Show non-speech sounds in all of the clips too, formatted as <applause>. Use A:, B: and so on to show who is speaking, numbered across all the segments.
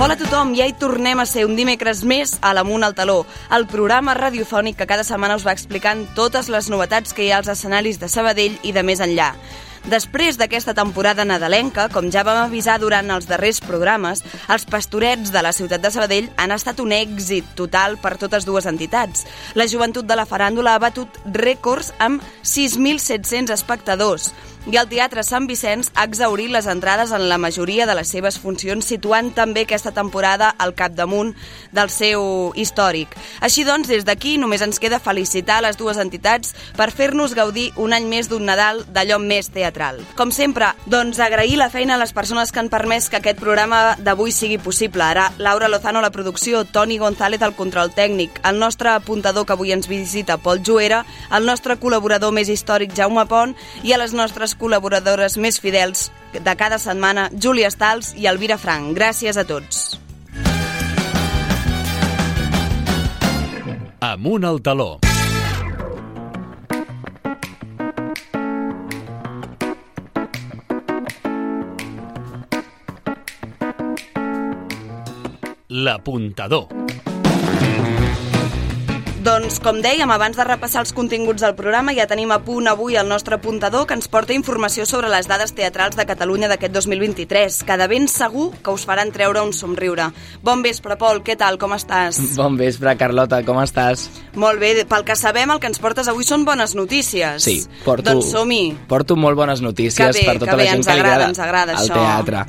A: Hola a tothom, ja hi tornem a ser un dimecres més a l'Amunt al Taló, el programa radiofònic que cada setmana us va explicant totes les novetats que hi ha als escenaris de Sabadell i de més enllà. Després d'aquesta temporada nadalenca, com ja vam avisar durant els darrers programes, els pastorets de la ciutat de Sabadell han estat un èxit total per totes dues entitats. La joventut de la faràndula ha batut rècords amb 6.700 espectadors i el Teatre Sant Vicenç ha exaurit les entrades en la majoria de les seves funcions, situant també aquesta temporada al capdamunt del seu històric. Així doncs, des d'aquí només ens queda felicitar les dues entitats per fer-nos gaudir un any més d'un Nadal d'allò més teatral. Com sempre, doncs agrair la feina a les persones que han permès que aquest programa d'avui sigui possible. Ara, Laura Lozano a la producció, Toni González al control tècnic, el nostre apuntador que avui ens visita, Pol Juera, el nostre col·laborador més històric, Jaume Pont, i a les nostres col·laboradores més fidels de cada setmana, Júlia Stals i Elvira Frank. Gràcies a tots.
B: Amunt al taló. L'apuntador.
A: Doncs, com dèiem, abans de repassar els continguts del programa, ja tenim a punt avui el nostre apuntador que ens porta informació sobre les dades teatrals de Catalunya d'aquest 2023, que de ben segur que us faran treure un somriure. Bon vespre, Pol, què tal, com estàs? <laughs>
C: Bon vespre, Carlota, com estàs?
A: Molt bé, pel que sabem, el que ens portes avui són bones notícies.
C: Sí, porto,
A: Doncs som-hi.
C: porto molt bones notícies
A: Que bé,
C: per tota
A: que bé,
C: la gent
A: ens
C: que li
A: agrada,
C: agrada el
A: això.
C: teatre.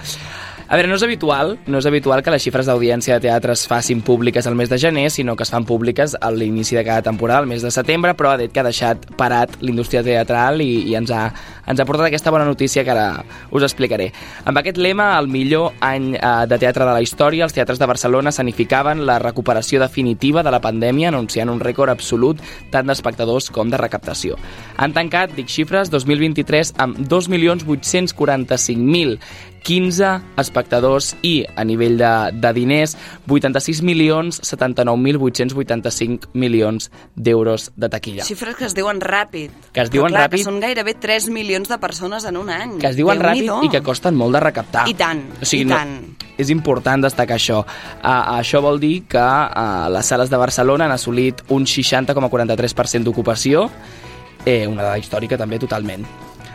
C: A veure, no és habitual, no és habitual que les xifres d'audiència de teatre es facin públiques al mes de gener, sinó que es fan públiques a l'inici de cada temporada, al mes de setembre, però ha dit que ha deixat parat l'indústria teatral i, i ens, ha, ens ha portat aquesta bona notícia que ara us explicaré. Amb aquest lema, el millor any eh, de teatre de la història, els teatres de Barcelona sanificaven la recuperació definitiva de la pandèmia, anunciant un rècord absolut tant d'espectadors com de recaptació. Han tancat, dic xifres, 2023 amb 2.845.000 15 espectadors i, a nivell de, de diners, 86 milions 79.885 milions d'euros de taquilla.
A: Xifres que es diuen ràpid.
C: Que es
A: Però,
C: diuen
A: clar,
C: ràpid.
A: Que són gairebé 3 milions de persones en un any.
C: que es diuen ràpid
A: Déu-n'hi-do.
C: i que costen molt de recaptar.
A: I tant,
C: o sigui,
A: i
C: no,
A: tant.
C: És important destacar això. Uh, això vol dir que uh, les sales de Barcelona han assolit un 60,43% d'ocupació, eh, una dada històrica també totalment.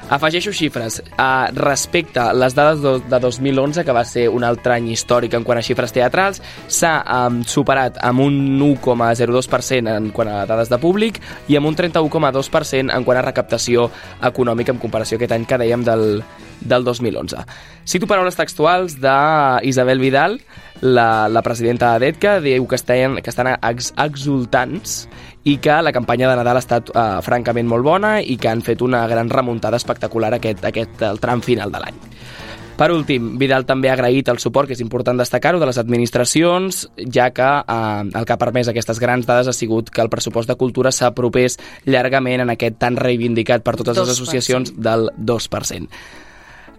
C: Afegeixo xifres. Uh, respecte a les dades do, de 2011, que va ser un altre any històric en quant a xifres teatrals, s'ha um, superat amb un 1,02% en quant a dades de públic i amb un 31,2% en quant a recaptació econòmica en comparació a aquest any que dèiem del, del 2011. Cito paraules textuals d'Isabel Vidal, la, la presidenta d'EDCA, diu que estan, que estan ex, exultants i que la campanya de Nadal ha estat uh, francament molt bona i que han fet una gran remuntada espectacular aquest, aquest el tram final de l'any. Per últim, Vidal també ha agraït el suport, que és important destacar-ho, de les administracions, ja que eh, el que ha permès aquestes grans dades ha sigut que el pressupost de cultura s'apropés llargament en aquest tan reivindicat per totes les
A: 2%.
C: associacions del 2%.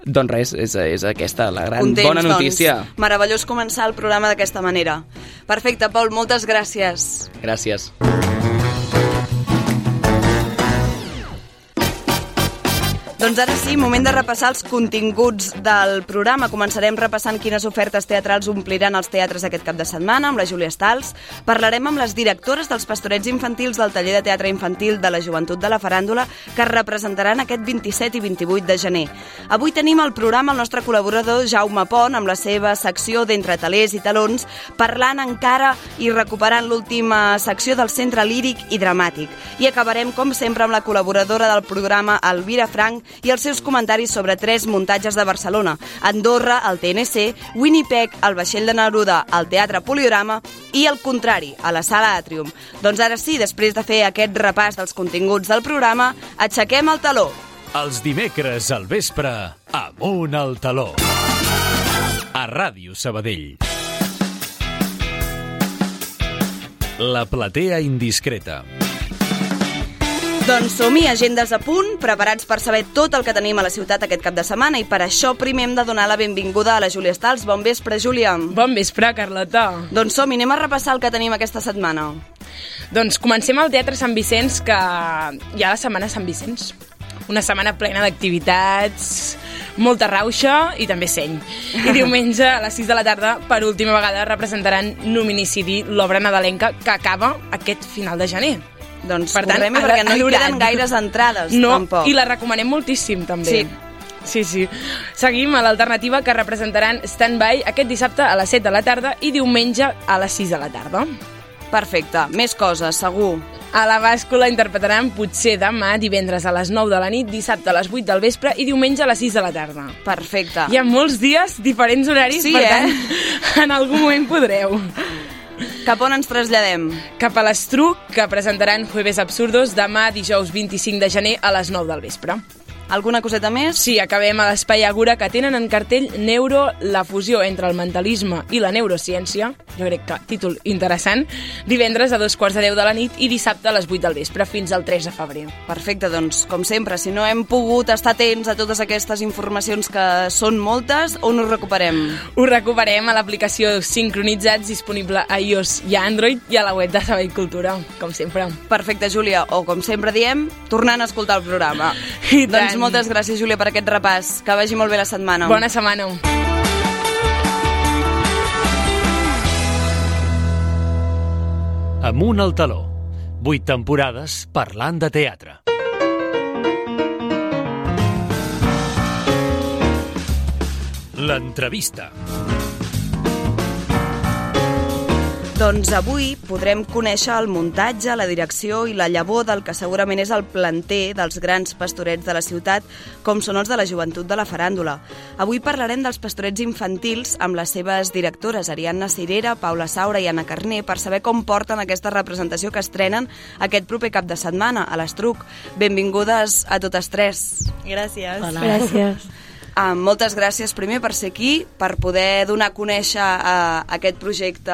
C: Doncs res, és, és aquesta la gran
A: Contents,
C: bona notícia.
A: Doncs, meravellós començar el programa d'aquesta manera. Perfecte, Pol, moltes gràcies.
C: Gràcies.
A: Doncs ara sí, moment de repassar els continguts del programa. Començarem repassant quines ofertes teatrals ompliran els teatres aquest cap de setmana amb la Júlia Stals. Parlarem amb les directores dels pastorets infantils del taller de teatre infantil de la joventut de la faràndula que es representaran aquest 27 i 28 de gener. Avui tenim al programa el nostre col·laborador Jaume Pont amb la seva secció d'entre talers i talons parlant encara i recuperant l'última secció del Centre Líric i Dramàtic. I acabarem, com sempre, amb la col·laboradora del programa, Elvira Frank, i els seus comentaris sobre tres muntatges de Barcelona, Andorra, el TNC, Winnipeg, el Vaixell de Neruda, al Teatre Poliorama i el contrari, a la Sala Atrium. Doncs ara sí, després de fer aquest repàs dels continguts del programa, aixequem el taló.
B: Els dimecres al vespre, amunt al taló. A Ràdio Sabadell. La platea indiscreta.
A: Doncs som-hi, agendes a punt, preparats per saber tot el que tenim a la ciutat aquest cap de setmana i per això primer hem de donar la benvinguda a la Júlia Stals. Bon vespre, Júlia.
D: Bon vespre, Carlota.
A: Doncs som-hi, anem a repassar el que tenim aquesta setmana.
D: Doncs comencem al Teatre Sant Vicenç, que hi ha la Setmana Sant Vicenç. Una setmana plena d'activitats, molta rauxa i també seny. I diumenge a les 6 de la tarda, per última vegada, representaran Numinicidi, l'obra nadalenca que acaba aquest final de gener.
A: Doncs
D: Per tant,
A: correm-hi
D: a
A: perquè no hi queden gaires entrades,
D: No,
A: tampoc.
D: i la recomanem moltíssim, també.
A: Sí.
D: Sí, sí. Seguim a l'alternativa que representaran Standby aquest dissabte a les 7 de la tarda i diumenge a les 6 de la tarda.
A: Perfecte, més coses, segur.
D: A la bàscula interpretaran potser demà, divendres a les 9 de la nit, dissabte a les 8 del vespre i diumenge a les 6 de la tarda.
A: Perfecte.
D: Hi ha molts dies, diferents horaris,
A: Sí,
D: per
A: eh?
D: tant, <laughs> en algun moment podreu.
A: Cap on ens traslladem?
D: Cap a l'Estruc, que presentaran Jueves Absurdos demà, dijous 25 de gener, a les 9 del vespre.
A: Alguna coseta més?
D: Sí, acabem a l'Espai Agura, que tenen en cartell Neuro, la fusió entre el mentalisme i la neurociència. Jo crec que títol interessant. Divendres a dos quarts de deu de la nit i dissabte a les 8 del vespre, fins al 3 de febrer.
A: Perfecte, doncs, com sempre, si no hem pogut estar atents a totes aquestes informacions que són moltes, on us recuperem?
D: Ho recuperem a l'aplicació Sincronitzats, disponible a iOS i a Android, i a la web de Sabell Cultura, com sempre.
A: Perfecte, Júlia, o com sempre diem, tornant a escoltar el programa.
D: I
A: doncs
D: tant.
A: moltes gràcies, Júlia, per aquest repàs. Que vagi molt bé la setmana.
D: Bona setmana.
B: Amunt al taló. Vuit temporades parlant de teatre. L'entrevista.
A: Doncs avui podrem conèixer el muntatge, la direcció i la llavor del que segurament és el planter dels grans pastorets de la ciutat, com són els de la joventut de la faràndula. Avui parlarem dels pastorets infantils amb les seves directores, Ariadna Cirera, Paula Saura i Anna Carné, per saber com porten aquesta representació que estrenen aquest proper cap de setmana a l'Estruc. Benvingudes a totes tres.
E: Gràcies.
F: Hola.
E: Gràcies.
A: Uh, moltes gràcies primer per ser aquí, per poder donar a conèixer uh, aquest projecte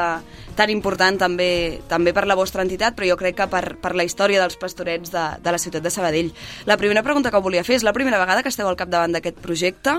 A: tan important també també per la vostra entitat, però jo crec que per, per la història dels pastorets de, de la ciutat de Sabadell. La primera pregunta que volia fer és la primera vegada que esteu al capdavant d'aquest projecte?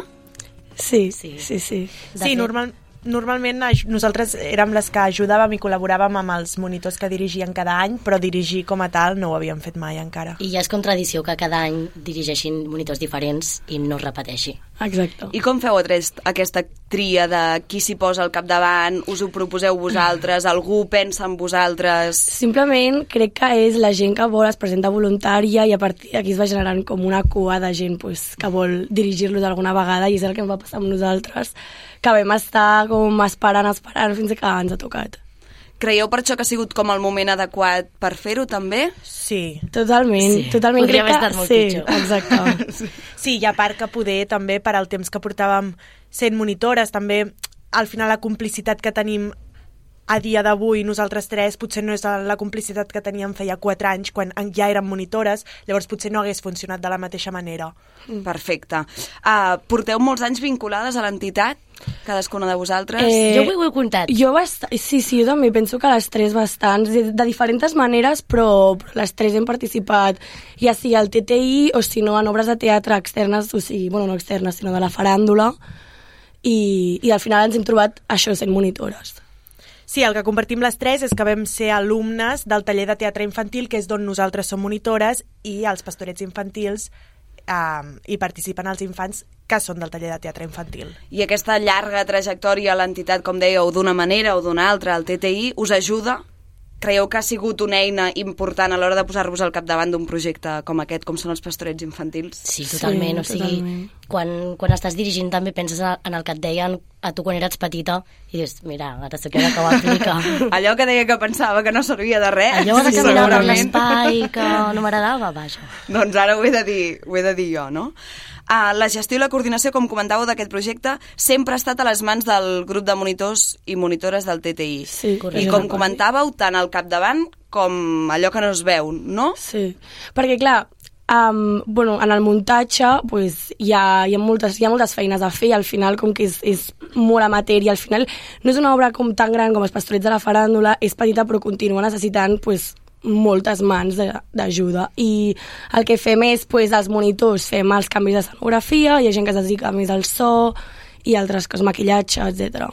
E: Sí,
F: Sí.
E: sí, sí. sí.
F: De
G: Sí,
F: fet-
G: normal, normalment nosaltres érem les que ajudàvem i col·laboràvem amb els monitors que dirigien cada any, però dirigir com a tal no ho havíem fet mai encara.
F: I ja és contradició que cada any dirigeixin monitors diferents i no es repeteixi.
E: Exacte.
A: I com feu aquest, aquesta tria de qui s'hi posa al capdavant? Us ho proposeu vosaltres? Algú pensa en vosaltres?
E: Simplement crec que és la gent que vol es presenta voluntària i a partir d'aquí es va generant com una cua de gent pues, que vol dirigir-los alguna vegada i és el que em va passar amb nosaltres, que vam estar com esperant, esperant fins que ens ha tocat.
A: Creieu per això que ha sigut com el moment adequat per fer-ho també?
G: Sí.
E: Totalment,
F: Sí,
E: totalment.
F: podria
E: crec
F: haver
E: que,
F: estat molt
E: sí,
F: pitjor.
E: Exacte. <laughs>
G: Sí, i a part que poder també per al temps que portàvem sent monitores, també al final la complicitat que tenim a dia d'avui nosaltres tres potser no és la complicitat que teníem feia quatre anys quan ja érem monitores, llavors potser no hagués funcionat de la mateixa manera.
A: Perfecte. Uh, porteu molts anys vinculades a l'entitat, cadascuna de vosaltres?
E: Eh,
F: Jo ho he comptat.
E: Jo bast... Sí, sí, jo també penso que les tres bastants, de, de diferents maneres, però, però les tres hem participat, ja sigui al TTI o si no en obres de teatre externes, o sigui, bueno, no externes, sinó de la faràndula, i, i al final ens hem trobat això sent monitores.
G: Sí, el que compartim les tres és que vam ser alumnes del taller de teatre infantil, que és d'on nosaltres som monitores, i els pastorets infantils eh, hi participen els infants que són del taller de teatre infantil.
A: I aquesta llarga trajectòria a l'entitat, com dèieu, d'una manera o d'una altra, el TTI, us ajuda? Creieu que ha sigut una eina important a l'hora de posar-vos al capdavant d'un projecte com aquest, com són els pastorets infantils?
F: Sí, totalment.
E: Sí,
F: o sigui,
E: totalment.
F: Quan, quan estàs dirigint també penses en el que et deien a tu quan eres petita i dius, mira, ara sé que he d'acabar d'aplicar. <laughs>
A: Allò que deia que pensava que no servia de res,
F: Allò de caminar per
A: segurament.
F: l'espai que no m'agradava, vaja.
A: Doncs ara ho he de dir, ho he de dir jo, no? Uh, la gestió i la coordinació, com comentàveu, d'aquest projecte sempre ha estat a les mans del grup de monitors i monitores del TTI.
E: Sí,
A: I
F: correcte.
A: com comentàveu, tant al capdavant com allò que no es veu, no?
E: Sí, perquè clar, um, bueno, en el muntatge pues, hi, ha, hi, ha moltes, hi ha moltes feines a fer i al final com que és, és molt amateur i al final no és una obra com tan gran com els pastorets de la faràndula, és petita però continua necessitant pues, moltes mans de- d'ajuda i el que fem és, pues, els monitors fem els canvis d'escenografia, hi ha gent que es dedica més al so i altres coses, maquillatge, etc.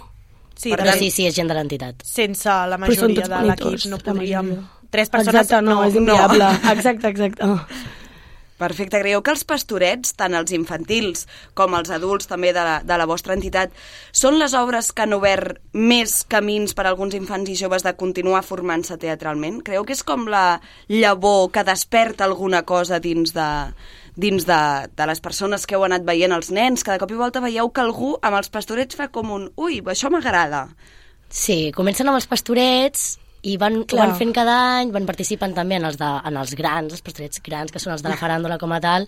G: Sí,
F: Però sí, sí, és gent de l'entitat.
G: sense la majoria de l'equip no podríem... Tres persones
E: Exacte, no, és inviable. Exacte, exacte.
A: Perfecte. Creieu que els pastorets, tant els infantils com els adults també de la, de la vostra entitat, són les obres que han obert més camins per a alguns infants i joves de continuar formant-se teatralment? Creieu que és com la llavor que desperta alguna cosa dins de, dins de, de les persones que heu anat veient, els nens, que de cop i volta veieu que algú amb els pastorets fa com un ui, això m'agrada.
F: Sí, comencen amb els pastorets i van,
E: Clar.
F: van fent cada any, van participant també en els, de, en els grans, els pastorets grans, que són els de la faràndula com a tal,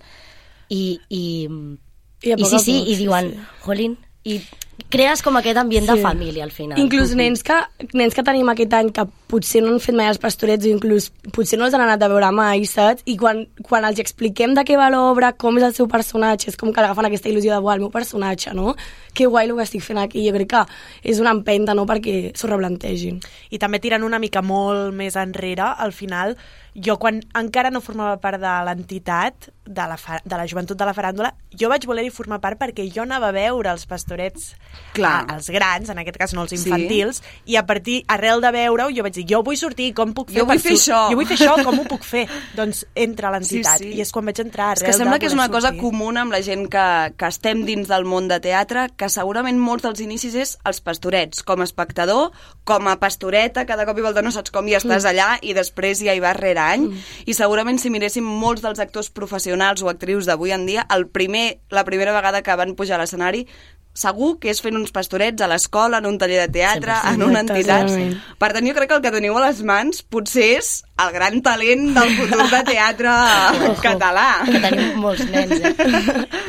F: i, i,
E: I a
F: i sí, sí,
E: poc,
F: i diuen,
E: sí.
F: jolín, i crees com aquest ambient de
E: Sí.
F: família al final.
E: Inclús nens que, nens que tenim aquest any que potser no han fet mai els pastorets o inclús potser no els han anat a veure mai, saps? I quan, quan els expliquem de què va l'obra, com és el seu personatge, és com que agafen aquesta il·lusió de, "Buah, el meu personatge, no? Que guai el que estic fent aquí. Jo crec que és una empenta, no?, perquè s'ho replantegin.
G: I també tirant una mica molt més enrere, al final, jo quan encara no formava part de l'entitat, de, la de la joventut de la faràndula, jo vaig voler-hi formar part perquè jo anava a veure els pastorets,
A: Clar.
G: a, els grans, en aquest cas no els
A: Sí.
G: infantils, i a partir, arrel de veure-ho, jo vaig dir, jo vull sortir, com puc fer?
A: Jo vull fer això.
G: Jo vull fer això, com ho puc fer? <laughs> doncs entra a l'entitat.
A: Sí, sí.
G: I és quan vaig entrar
A: És
G: arrel
A: que sembla que és una cosa
G: sortir.
A: comuna amb la gent que, que estem dins del món de teatre, que segurament molts dels inicis és els pastorets, com a espectador, com a pastoreta, cada cop i volta no saps com hi estàs allà i després ja hi vas rere any. I segurament si miréssim molts dels actors professionals o actrius d'avui en dia, el primer, la primera vegada que van pujar a l'escenari segur que és fent uns pastorets a l'escola, en un taller de teatre,
F: 100%.
A: en una entitat. Per tant, jo crec que el que teniu a les mans potser és el gran talent del futur de teatre català.
F: Que tenim molts nens, eh?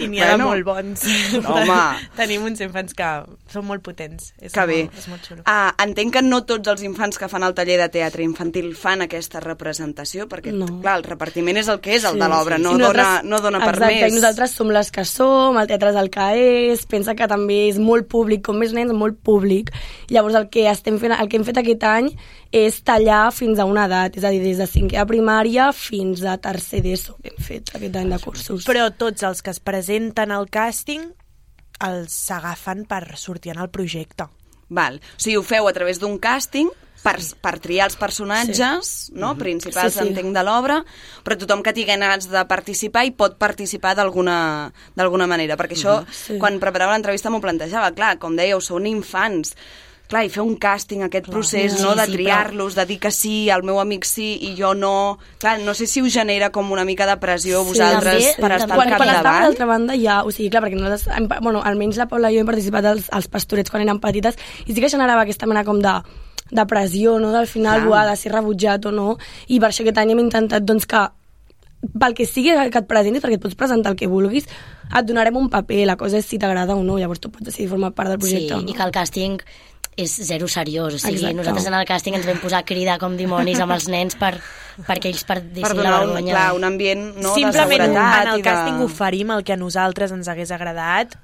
G: I n'hi ha
A: Bueno.
G: de molt bons.
A: Home.
G: Tenim uns infants que són molt potents. És
A: Que bé.
G: Molt, és molt xulo.
A: Ah, entenc que no tots els infants que fan el taller de teatre infantil fan aquesta representació, perquè,
E: No.
A: clar, el repartiment és el que és, el
E: Sí,
A: de l'obra,
E: sí,
A: no,
E: sí.
A: Dona, no dona per
E: Exacte,
A: més.
E: i nosaltres som les que som, el teatre és el que és, pensa que també és molt públic, com més nens, molt públic. Llavors el que, estem fent, el que hem fet aquest any és tallar fins a una edat, és a dir, des de cinquè a primària fins a tercer d'ESO hem fet aquest any de cursos.
G: Però tots els que es presenten al càsting els agafen per sortir en el projecte.
A: Val. O sigui, ho feu a través d'un càsting per, per triar els personatges no? principals,
E: Sí, sí.
A: entenc, de l'obra, però tothom que tingui ganes de participar hi pot participar d'alguna d'alguna manera, perquè això,
E: Sí.
A: quan preparava l'entrevista m'ho plantejava, clar, com dèieu, són infants, clar, i fer un càsting, aquest procés,
F: Sí,
A: no?, de
F: sí,
A: triar-los, de dir que sí, el meu amic sí i jo no... Clar, no sé si us genera com una mica de pressió
E: Sí,
A: vosaltres
F: també-
A: per
F: també
A: estar
E: quan,
A: al
E: quan estàvem
A: capdavant.
E: d'altra banda ja, o sigui, clar, perquè nosaltres, hem, bueno, almenys la Paula i jo hem participat als, als pastorets quan érem petites i sí que generava aquesta mena com de, de pressió, no?, del final,
A: Clar.
E: buah, de ser rebutjat o no, i per això aquest any hem intentat, doncs, que pel que sigui que et presentis, perquè et pots presentar el que vulguis, et donarem un paper, la cosa és si t'agrada o no, llavors tu pots decidir formar part del
F: Sí,
E: projecte o no.
F: i que el càsting és zero seriós, o sigui,
E: Exacte.
F: nosaltres en el càsting ens vam posar a cridar com dimonis amb els nens per, perquè ells
A: Per
F: perdessin la
A: donar un,
F: vergonya.
A: clar, un ambient no, de
G: Simplement
A: seguretat
G: en el
A: i de...
G: càsting oferim el que a nosaltres ens hagués agradat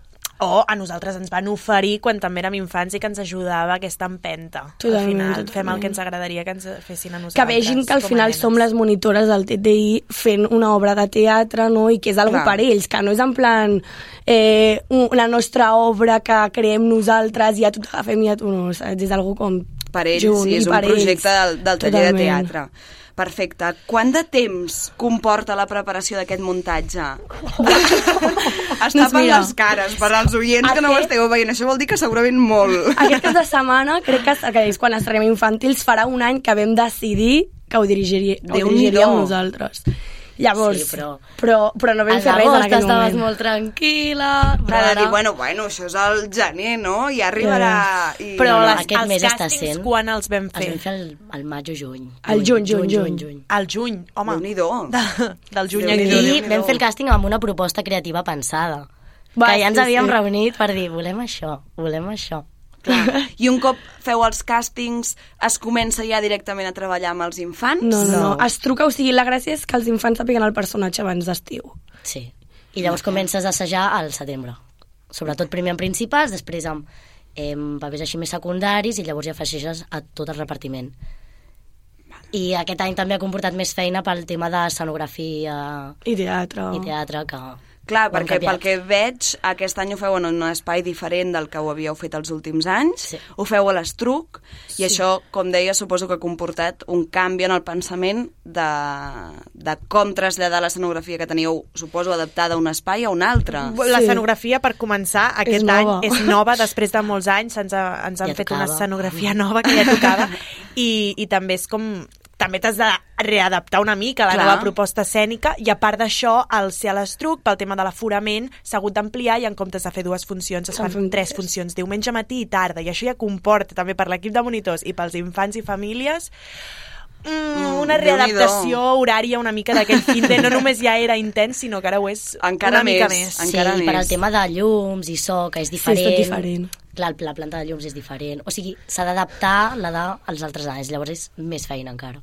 G: o a nosaltres ens van oferir quan també érem infants i que ens ajudava aquesta empenta.
E: Totalment,
G: al final fem
E: totalment.
G: el que ens agradaria que ens fessin a nosaltres.
E: que vegin que al
G: a
E: final som les monitores del TTI fent una obra de teatre, no? I que és algo
A: Clar.
E: per ells, que no és en plan eh, la nostra obra que creem nosaltres i ja t'ho agafem i ja tu no, saps? És algo com
A: per ells,
E: junt,
A: sí, és
E: i
A: un projecte
E: ells.
A: del, del taller de teatre. Perfecte. Quant de temps comporta la preparació d'aquest muntatge? <laughs> es
E: Doncs
A: tapen
E: mira,
A: les cares per als oients que no ho
E: aquest-
A: esteu veient. Això vol dir que segurament molt.
E: Aquest cap de setmana, crec que, que és quan estrenem infantils, farà un any que vam decidir que ho dirigiria, ho
A: Déu-n'hi-do.
E: dirigiríem nosaltres. Llavors,
F: Sí, però-
E: però, però no vam fer res en aquell
F: estaves
E: moment.
F: molt tranquil·la.
A: Però de dir,
F: ara-
A: bueno, bueno, això és el gener, no? I arribarà... I...
G: Però
F: No,
G: les,
F: aquest
G: els
F: mes està
G: càstings
F: sent-
G: quan els vam
F: Els
G: fer?
F: vam fer al, al maig o juny.
E: Al juny, juny, juny.
F: juny.
G: Al juny, home.
A: Déu-n'hi-do.
G: De, <laughs> del juny aquí.
F: I vam fer el càsting amb una proposta creativa pensada.
E: Va,
F: que ja ens
E: sí,
F: havíem
E: sí.
F: reunit per dir, volem això, volem això.
A: Clar. <laughs> I un cop feu els càstings, es comença ja directament a treballar amb els infants?
E: No, no, no,
F: No.
E: Es truca, o sigui, la gràcia és que els infants sàpiguen el personatge abans d'estiu.
F: Sí. I llavors comences a assajar al setembre. Sobretot primer amb principals, després amb eh, papers així més secundaris i llavors ja afegeixes a tot el repartiment. I aquest any també ha comportat més feina pel tema d'escenografia
E: I teatre.
F: i teatre que...
A: Clar,
F: Ho
A: perquè pel que veig, aquest any ho feu en un espai diferent del que ho havíeu fet els últims anys.
F: Sí.
A: Ho feu a l'Estruc, i això, com deia, suposo que ha comportat un canvi en el pensament de, de com traslladar l'escenografia que teníeu, suposo, adaptada a un espai a un altre.
G: L'escenografia, per començar, aquest
E: És
G: any
E: nova.
G: és nova, després de molts anys ens, ha, ens han
F: Ja
G: fet una
F: tocava.
G: escenografia nova que ja tocava <laughs> i, i també és com també t'has de readaptar una mica a la
A: Clar.
G: nova proposta escènica i a part d'això, el ser a l'estruc, pel tema de l'aforament, s'ha hagut d'ampliar i en comptes de fer dues funcions es fan tres funcions, diumenge matí i tarda, i això ja comporta també per l'equip de monitors i pels infants i famílies Mm, una
A: Déu-n'hi-do.
G: readaptació horària una mica d'aquell fin de no només ja era intens, sinó que ara ho és
A: Encara
G: una mica
A: més,
G: més.
A: en- encara
F: sí, per
A: més.
F: al tema de llums i so, que és
E: Sí, és
F: diferent.
E: tot diferent.
F: Clar, la planta de llums és diferent. O sigui, s'ha d'adaptar la de als altres anys, llavors és més feina encara.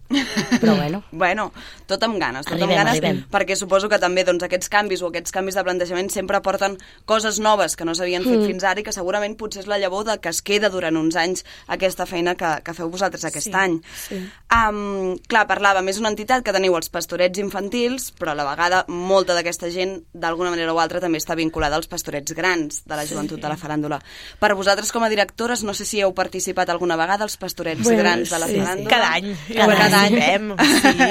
F: Però bueno, <laughs>
A: Bueno, tot amb ganes, tot
F: Arribem,
A: amb ganes,
F: arribem.
A: perquè suposo que també doncs, aquests canvis o aquests canvis de plantejament sempre aporten coses noves que no s'havien fet fins ara i que segurament potser és la llavor de que es queda durant uns anys aquesta feina que, que feu vosaltres aquest
G: Sí,
A: any.
E: sí.
A: Um, clar, parlàvem, és una entitat que teniu els pastorets infantils, però a la vegada molta d'aquesta gent, d'alguna manera o altra, també està vinculada als pastorets grans de la joventut de la faràndula. Per vosaltres, com a directores, no sé si heu participat alguna vegada als pastorets
E: Bueno,
A: grans de la
E: sí, sí.
G: Cada any.
F: Cada
G: Cada
F: any.
G: any.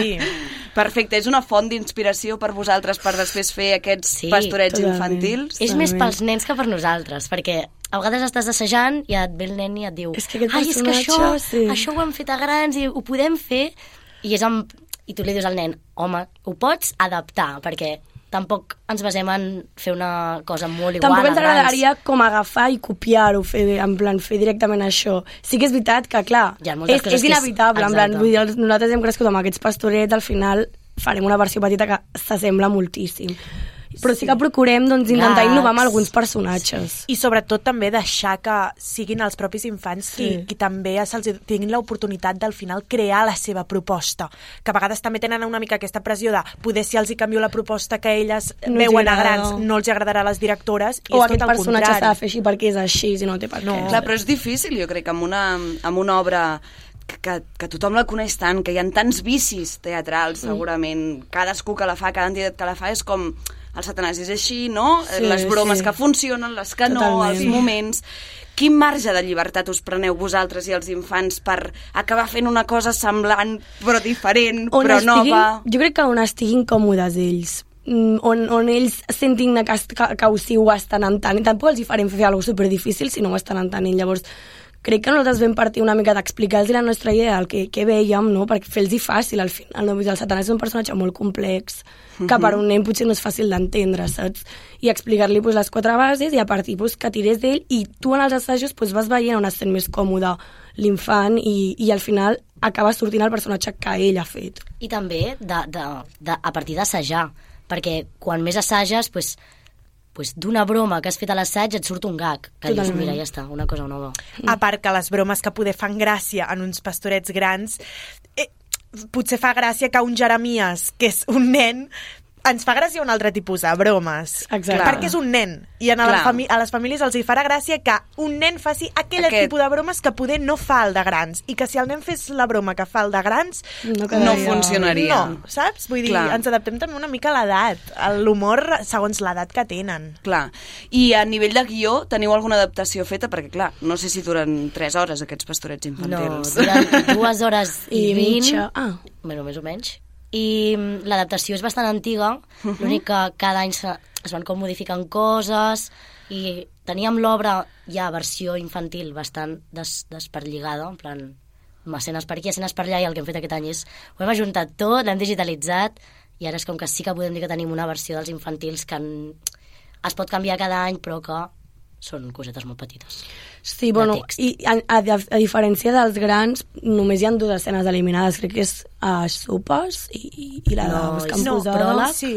G: Sí. <laughs>
A: Perfecte, és una font d'inspiració per vosaltres per després fer aquests
F: Sí,
A: pastorets
E: totalment.
A: infantils?
F: és més
E: Totalment.
F: pels nens que per nosaltres, perquè a vegades estàs assajant i et ve el nen i et diu
E: És que
F: ai, és que això,
E: sí."
F: això ho hem fet a grans i ho podem fer i és amb... i tu li dius al nen home, ho pots adaptar perquè tampoc ens basem en fer una cosa molt igual
E: Tampoc ens agradaria com agafar i copiar-ho, en plan, fer directament això. Sí que és veritat que, clar,
F: Hi ha
E: és, és
F: que és-
E: inevitable. En plan, vull dir, nosaltres hem crescut amb aquests pastorets, al final farem una versió petita que s'assembla moltíssim. Però sí que procurem doncs, intentar
F: Gags.
E: innovar amb alguns personatges.
G: I sobretot també deixar que siguin els propis infants qui,
E: Sí.
G: qui també se'ls tinguin l'oportunitat d'al final crear la seva proposta. Que a vegades també tenen una mica aquesta pressió de poder si els hi canvio la proposta que elles
E: No
G: veuen a grans, no els agradarà a les directores i
E: O
G: és
E: aquest
G: tot el
E: personatge s'ha de fer així perquè és així, si no té per
G: No.
E: què.
A: Clar, però és difícil, jo crec, que amb una, amb una obra que, que, tothom la coneix tant, que hi ha tants vicis teatrals, segurament. Cadascú que la fa, cada entitat que la fa, és com el satanàs és així, no?
E: Sí,
A: les bromes
E: sí.
A: que funcionen, les que no,
E: Totalment.
A: els moments... Quin marge de llibertat us preneu vosaltres i els infants per acabar fent una cosa semblant, però diferent,
E: on
A: però
E: estiguin,
A: nova?
E: Jo crec que on estiguin còmodes ells mm, on, on ells sentin que, que, que sí ho estan entenent. Tampoc els hi farem fer alguna cosa superdifícil si no ho estan entenent. Llavors, crec que nosaltres vam partir una mica d'explicar-los la nostra idea, el que, que veiem, no? perquè fer-los fàcil al final. No? El Satanàs és un personatge molt complex, que per un nen potser no és fàcil d'entendre, saps? I explicar-li pues, les quatre bases i a partir pues, que tirés d'ell i tu en els assajos pues, vas veient on es sent més còmode l'infant i, i al final acaba sortint el personatge que ell ha fet.
F: I també de, de, de, a partir d'assajar, perquè quan més assages, pues, pues d'una broma que has fet a l'assaig et surt un gag, que dius,
E: Totalment.
F: mira, ja està, una cosa nova.
G: A part que les bromes que poder fan gràcia en uns pastorets grans, eh, potser fa gràcia que un Jeremies, que és un nen, ens fa gràcia un altre tipus de bromes.
E: Exacte.
G: Perquè és un nen. I a, la fami a les famílies els hi farà gràcia que un nen faci aquell
A: Aquest.
G: tipus de bromes que poder no fa el de grans. I que si el nen fes la broma que fa el de grans,
E: No
A: No funcionaria.
G: no, saps? Vull dir,
A: Clar.
G: ens adaptem també una mica a l'edat, a l'humor segons l'edat que tenen.
A: Clar. I a nivell de guió, teniu alguna adaptació feta? Perquè, clar, no sé si duren 3 hores aquests pastorets
F: No,
A: infantils.
F: duren dues hores i, <laughs>
E: I
F: vint,
E: mitja. Ah,
F: bueno, més o menys. I mm, l'adaptació és bastant antiga, l'únic que cada any se, es van com modificant coses i teníem l'obra ja versió infantil bastant des, desperlligada, en plan amb escenes per aquí, escenes per allà, i el que hem fet aquest any és ho hem ajuntat tot, l'hem digitalitzat i ara és com que sí que podem dir que tenim una versió dels infantils que en, es pot canviar cada any però que són cosetes molt petites.
E: Sí, bueno, i a, a, a diferència dels grans, només hi ha dues escenes eliminades, crec que és a sopes i, i, i la de
F: No,
E: buscant
F: és-
G: no,
E: posada.
F: pròleg.
G: Sí,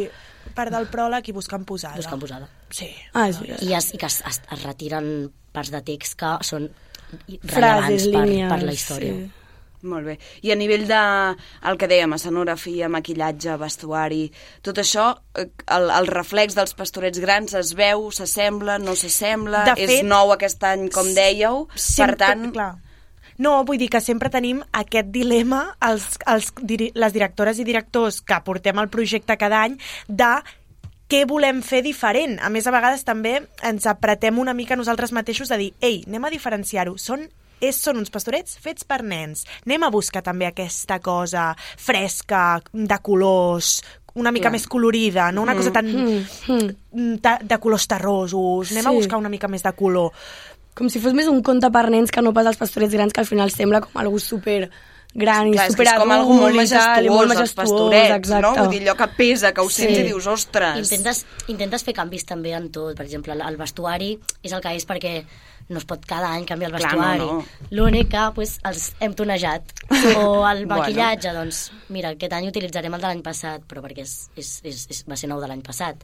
G: part del pròleg i buscant posada.
F: Buscant posada.
G: Sí.
E: Ah, és veritat.
F: I, es, i que es, es, es retiren parts de text que són rellevants
E: Frases,
F: per,
E: línies...
F: per la història.
E: Sí.
A: Molt bé. I a nivell de, el que dèiem, escenografia, maquillatge, vestuari, tot això, eh, el, el reflex dels pastorets grans es veu, s'assembla, no s'assembla, és nou aquest any, com dèieu, per tant...
G: Clar. No, vull dir que sempre tenim aquest dilema, els, els, les directores i directors que portem el projecte cada any, de què volem fer diferent. A més, a vegades també ens apretem una mica nosaltres mateixos de dir, ei, anem a diferenciar-ho, són és, són uns pastorets fets per nens. Anem a buscar també aquesta cosa fresca, de colors, una mica
A: Clar.
G: més colorida, no una cosa tan
E: Mm.
G: mm, ta- de colors terrosos. Anem a
E: Sí.
G: buscar una mica més de color.
E: Com si fos més un conte per nens que no pas els pastorets grans, que al final sembla com algú super gran
A: Clar,
E: i
A: és que
E: super
A: és com algú molt
E: tal, i molt
A: majestuós, els
E: majestuós,
A: pastorets,
E: exacte.
A: no? Vull dir, allò que pesa, que ho sents
E: Sí.
A: i dius, ostres...
F: Intentes, intentes fer canvis també en tot. Per exemple, el vestuari és el que és perquè no es pot cada any canviar el
A: Clar,
F: vestuari.
A: no, no.
F: L'únic que pues, els hem tonejat. O el <laughs>
A: Bueno.
F: maquillatge, doncs, mira, aquest any utilitzarem el de l'any passat, però perquè és, és, és, és, va ser nou de l'any passat.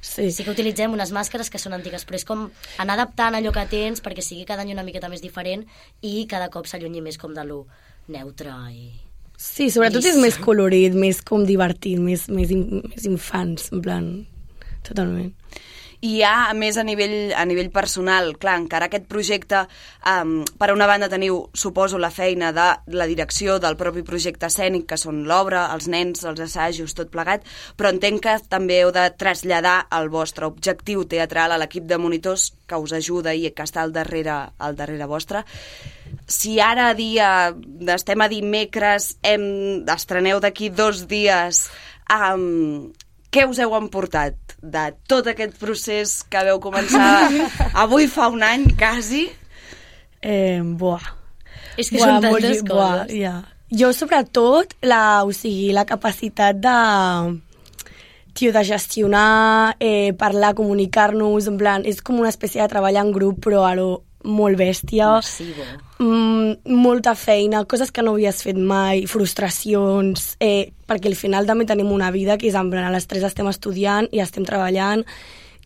E: Sí.
F: Sí que utilitzem unes màscares que són antigues, però és com anar adaptant allò que tens perquè sigui cada any una miqueta més diferent i cada cop s'allunyi més com de lo neutre i...
E: Sí, sobretot
F: I
E: és més colorit, més com divertit, més, més, in, més infants, en plan, totalment.
A: I ja, més, a nivell, a nivell personal, clar, encara aquest projecte, um, per una banda teniu, suposo, la feina de la direcció del propi projecte escènic, que són l'obra, els nens, els assajos, tot plegat, però entenc que també heu de traslladar el vostre objectiu teatral a l'equip de monitors que us ajuda i que està al darrere, al darrere vostre. Si ara a dia, estem a dimecres, hem, estreneu d'aquí dos dies, um, què us heu emportat de tot aquest procés que veu començar <laughs> avui fa un any, quasi?
E: Eh, buah.
F: És que són tantes
E: molt- buah,
F: coses.
E: ja. Jo, sobretot, la, o sigui, la capacitat de tio, de gestionar, eh, parlar, comunicar-nos, en plan, és com una espècie de treball en grup, però a lo molt bèstia.
F: Massivo.
E: Mm, molta feina, coses que no havies fet mai, frustracions, eh, perquè al final també tenim una vida que és en plan, a les tres estem estudiant i estem treballant,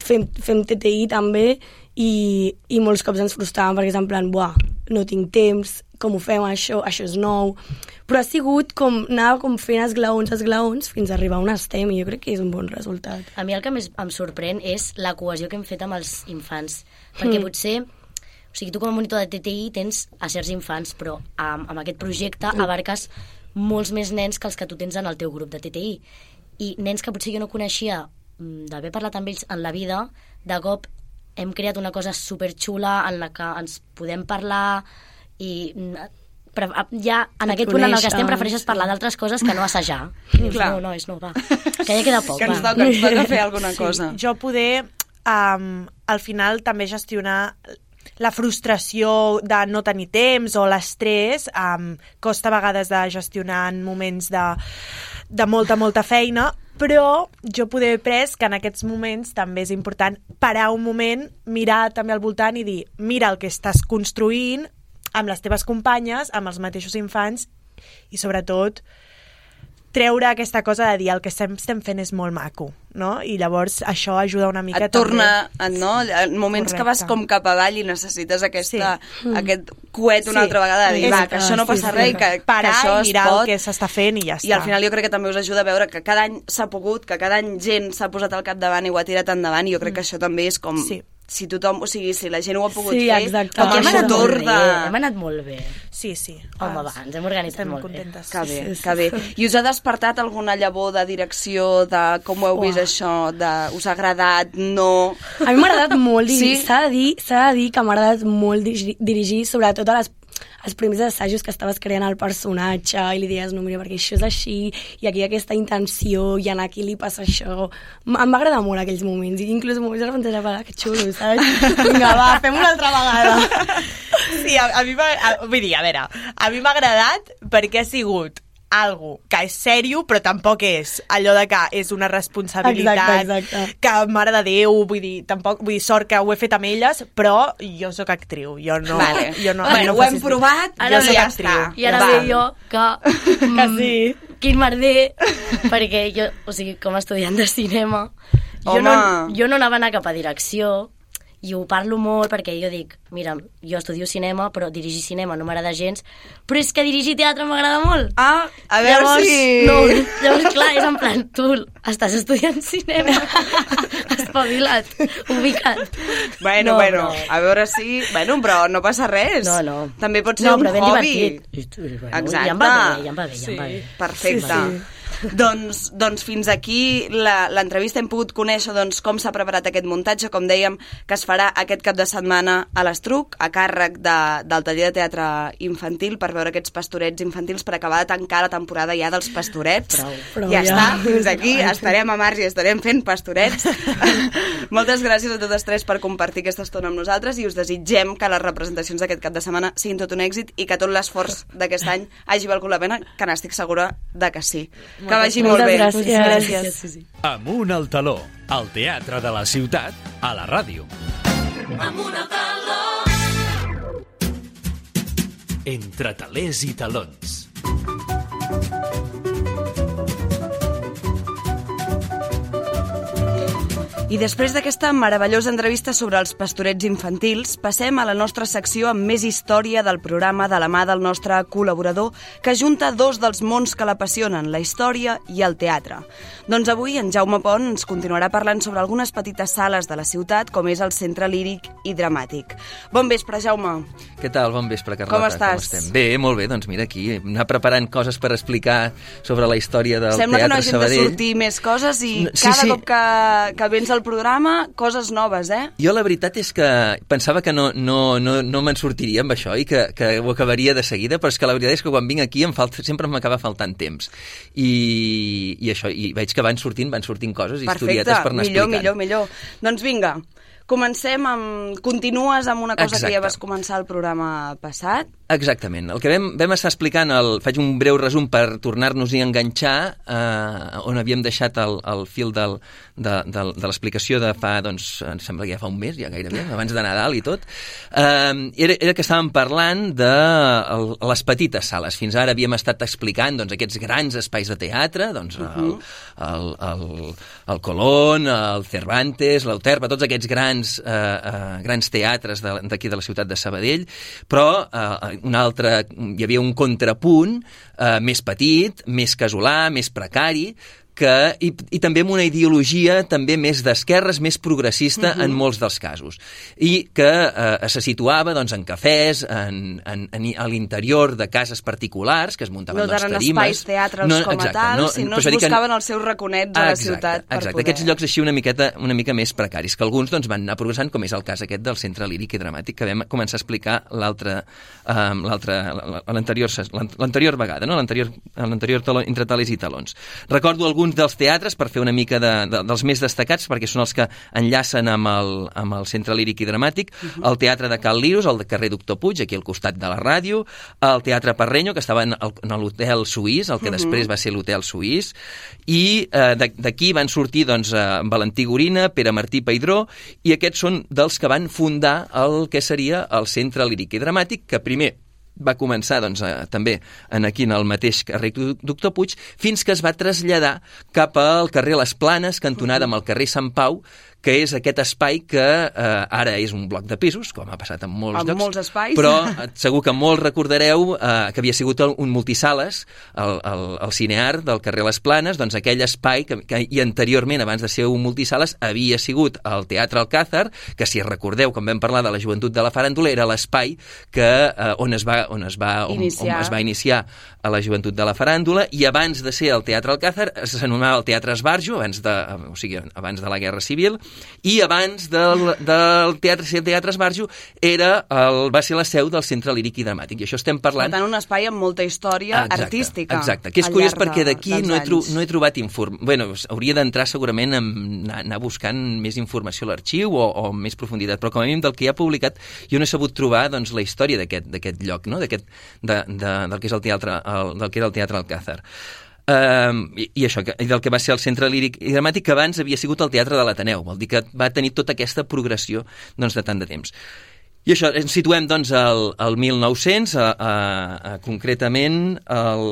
E: fem, fem TTI també i, i molts cops ens frustràvem perquè és en plan, buah, no tinc temps, com ho fem això, això és nou, però ha sigut com, anava com fent esglaons, esglaons, fins a arribar on estem i jo crec que és un bon resultat.
F: A mi el que més em sorprèn és la cohesió que hem fet amb els infants. Perquè
E: Mm.
F: potser, sigui, tu com a monitor de TTI tens a certs infants, però amb, amb aquest projecte abarques molts més nens que els que tu tens en el teu grup de TTI. I nens que potser jo no coneixia mm, d'haver parlat amb ells en la vida, de cop hem creat una cosa superxula en la que ens podem parlar i mm, pre- ja en
E: Et
F: aquest punt en el que estem prefereixes
E: sí.
F: parlar d'altres coses que no assajar. <laughs> Dius,
A: Clar.
F: no, no, és no, va. Que ja queda poc,
A: Que ens
F: va.
A: toca, ens toca fer alguna cosa.
G: Jo poder, um, al final, també gestionar la frustració de no tenir temps o l'estrès um, costa a vegades de gestionar en moments de, de molta, molta feina, però jo poder he pres que en aquests moments també és important parar un moment, mirar també al voltant i dir mira el que estàs construint amb les teves companyes, amb els mateixos infants i sobretot treure aquesta cosa de dir el que estem, fent és molt maco, no? I llavors això ajuda una mica
A: Et torna,
G: també.
A: no? En moments que vas
G: Correcte.
A: com cap avall i necessites aquesta,
G: Sí.
A: aquest coet una
G: Sí.
A: altra vegada de dir, va, que això no passa
E: sí.
A: res i que,
G: Parar
A: que això
G: i
A: es
G: mirar
A: pot.
G: el que s'està fent i ja
A: I al
G: està.
A: final jo crec que també us ajuda a veure que cada any s'ha pogut, que cada any gent s'ha posat al capdavant i ho ha tirat endavant i jo crec que això també és com...
G: Sí.
A: Si tothom, o sigui, si la gent ho ha pogut
E: Sí,
A: fer,
E: exacte.
A: a
F: hem anat molt bé,
A: de...
F: hem anat molt bé.
G: Sí, sí.
F: Home,
G: Ah,
F: va, ens hem organitzat
G: Estem
F: molt bé.
G: contentes.
A: Que
G: sí,
A: bé,
G: sí.
A: que bé. I us ha despertat alguna llavor de direcció, de com ho heu vist
E: Uah.
A: això, de us ha agradat, no...
E: A mi m'ha agradat molt dirigir,
A: Sí?
E: s'ha de dir, s'ha de dir que m'ha agradat molt dirigir sobretot a les els primers assajos que estaves creant el personatge i li deies, no, mira, perquè això és així i aquí hi ha aquesta intenció i en aquí li passa això. M em va agradar molt aquells moments i inclús moments de pensar, que xulo, saps? <laughs> Vinga, va, fem una altra vegada.
G: Sí, a, a mi m'ha... Vull dir, a veure, a mi m'ha agradat perquè ha sigut algo que és sèrio, però tampoc és allò de que és una responsabilitat
E: Exacte, exacte.
G: que, mare de Déu, vull dir, tampoc, vull dir, sort que ho he fet amb elles, però jo sóc actriu, jo no...
A: Vale.
G: Jo no,
A: Bueno,
G: no
A: ho hem provat,
F: Ara
G: jo sóc
F: ja
G: actriu.
A: està.
F: I ara
A: Va.
F: ve jo que... <laughs>
E: Que
F: mm,
E: sí.
F: Quin merder, perquè jo, o sigui, com a estudiant de cinema, jo
A: Home.
F: no, jo no anava a anar cap a direcció, i ho parlo molt perquè jo dic, mira, jo estudio cinema, però dirigir cinema no m'agrada gens, però és que dirigir teatre m'agrada molt.
A: Ah, a veure
F: llavors,
A: si...
F: No, llavors, clar, és en plan, tu estàs estudiant cinema, <laughs> espavilat, ubicat.
A: Bueno,
F: No,
A: bueno,
F: però-
A: a veure si... Bueno, però no passa res.
F: No, no.
A: També pot ser
F: no,
A: un
F: però ben
A: hobby.
F: divertit. I tu, bueno,
A: Exacte.
F: Ja em va bé, ja em va bé, ja em va bé.
A: Perfecte.
E: Sí,
A: doncs, doncs fins aquí la- l'entrevista hem pogut conèixer doncs, com s'ha preparat aquest muntatge, com dèiem, que es farà aquest cap de setmana a l'Estruc, a càrrec de, del taller de teatre infantil, per veure aquests pastorets infantils, per acabar de tancar la temporada ja dels pastorets.
E: Prou. Prou,
A: ja,
E: ja.
A: està, fins <laughs> aquí, estarem a març i estarem fent pastorets. <laughs> Moltes gràcies a totes tres per compartir aquesta estona amb nosaltres i us desitgem que les representacions d'aquest cap de setmana siguin tot un èxit i que tot l'esforç d'aquest any hagi valgut la pena, que n'estic segura de que sí. Que vagi molt bé.
E: gràcies.
A: gràcies.
F: Sí, sí.
B: Amunt al taló, al teatre de la ciutat, a la ràdio. Entre talers i talons.
A: I després d'aquesta meravellosa entrevista sobre els pastorets infantils, passem a la nostra secció amb més història del programa de la mà del nostre col·laborador que junta dos dels mons que l'apassionen, la història i el teatre. Doncs avui en Jaume Pont ens continuarà parlant sobre algunes petites sales de la ciutat, com és el Centre Líric i Dramàtic. Bon vespre, Jaume.
H: Què tal? Bon vespre, Carlota.
A: Com estàs?
H: Com estem? Bé, molt bé, doncs mira aquí, anar preparant coses per explicar sobre la història del
A: Sembla que no
H: Teatre
A: hagin de
H: Sabadell.
A: sortir més coses i
H: No, sí,
A: cada
H: sí.
A: cop que, que vens al programa, coses noves, eh?
H: Jo la veritat és que pensava que no, no, no, no me'n sortiria amb això i que, que ho acabaria de seguida, però és que la veritat és que quan vinc aquí em falta, sempre m'acaba faltant temps. I, I això, i veig que van sortint, van sortint coses,
A: Perfecte,
H: historietes per anar
A: millor,
H: explicant.
A: millor, millor. Doncs vinga, comencem amb... Continues amb una cosa
H: Exacte.
A: que ja vas començar el programa passat.
H: Exactament. El que vam, vam estar explicant, el, faig un breu resum per tornar-nos-hi a enganxar, eh, on havíem deixat el, el fil del, de, de, de l'explicació de fa, doncs, em sembla que ja fa un mes, ja gairebé, abans de Nadal i tot, eh, era, era que estàvem parlant de les petites sales. Fins ara havíem estat explicant doncs, aquests grans espais de teatre, doncs, el, el, el, el Colón, el Cervantes, l'Euterpa, tots aquests grans, eh, eh, grans teatres d'aquí de, de la ciutat de Sabadell, però eh, un altre, hi havia un contrapunt eh, més petit, més casolà, més precari, que, i, i també amb una ideologia també més d'esquerres, més progressista uh -huh. en molts dels casos. I que eh, se situava doncs, en cafès, en, en, en, a l'interior de cases particulars, que es muntaven
A: No
H: doncs,
A: eren
H: tarimes.
A: espais teatres com a tal, sinó
H: però
A: es
H: dir que-
A: buscaven els seus raconets a la
H: Exacte,
A: ciutat per
H: exacte.
A: poder...
H: Aquests llocs així una miqueta una mica més precaris, que alguns doncs, van anar progressant, com és el cas aquest del Centre Líric i Dramàtic, que vam començar a explicar l'altre, l'altre, l'anterior, vegada, no? l'anterior, entre talers i talons. Recordo alguns dels teatres per fer una mica de, de, dels més destacats, perquè són els que enllacen amb el, amb el Centre Líric i Dramàtic, el Teatre de Cal Liros, el de carrer Doctor Puig, aquí al costat de la ràdio, el Teatre Parrenyo, que estava en, en l'hotel suís, el que després va ser l'hotel suís, i eh, d'aquí van sortir doncs, eh, Valentí Gorina, Pere Martí Peidró, i aquests són dels que van fundar el que seria el Centre Líric i Dramàtic, que primer va començar doncs, eh, també en aquí en el mateix carrer. Doc- Doctor Puig, fins que es va traslladar cap al carrer Les Planes, cantonada amb el carrer Sant Pau, que és aquest espai que eh, ara és un bloc de pisos, com ha passat en molts
A: En
H: llocs.
A: molts espais.
H: Però <laughs> segur que molts recordareu eh, que havia sigut un multisales, el, el, el cineart del carrer Les Planes, doncs aquell espai que, que i anteriorment, abans de ser un multisales, havia sigut el Teatre Alcázar, que si recordeu, quan vam parlar de la joventut de la faràndula, era l'espai que eh, on es va, on es va, on, on es va iniciar a la joventut de la faràndula i abans de ser el Teatre Alcázar s'anomenava el Teatre Esbarjo, abans de, o sigui, abans de la Guerra Civil, i abans del, del Teatre, Teatre Esbarjo era el, va ser la seu del Centre Líric i Dramàtic. I això estem
A: Per
H: parlant...
A: tant, un espai amb molta història
H: Exacte,
A: artística.
H: Exacte, que és curiós
A: llarg
H: perquè
A: de-
H: d'aquí no, he tro no he trobat inform... Bueno, hauria d'entrar segurament a anar, anar buscant més informació a l'arxiu o, o més profunditat, però com a mínim del que hi ha publicat jo no he sabut trobar doncs, la història d'aquest lloc, no? de, de, del que és el teatre, el, del que era el Teatre Alcázar. Um, i, i això, que, i del que va ser el centre líric i dramàtic que abans havia sigut el Teatre de l'Ateneu. Vol dir que va tenir tota aquesta progressió doncs, de tant de temps i això, ens situem doncs al, al 1900, a, a, a, concretament al,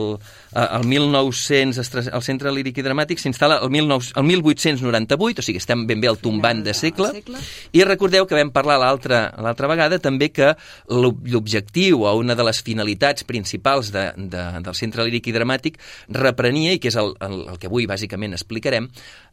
H: a, al 1900 es tras- el Centre Líric i Dramàtic s'instal·la el, 19, el 1898, o sigui, estem ben bé al tombant de segle, i recordeu que vam parlar l'altra vegada també que l'ob- l'objectiu o una de les finalitats principals de, de, del Centre Líric i Dramàtic reprenia, i que és el, el, el que avui bàsicament explicarem,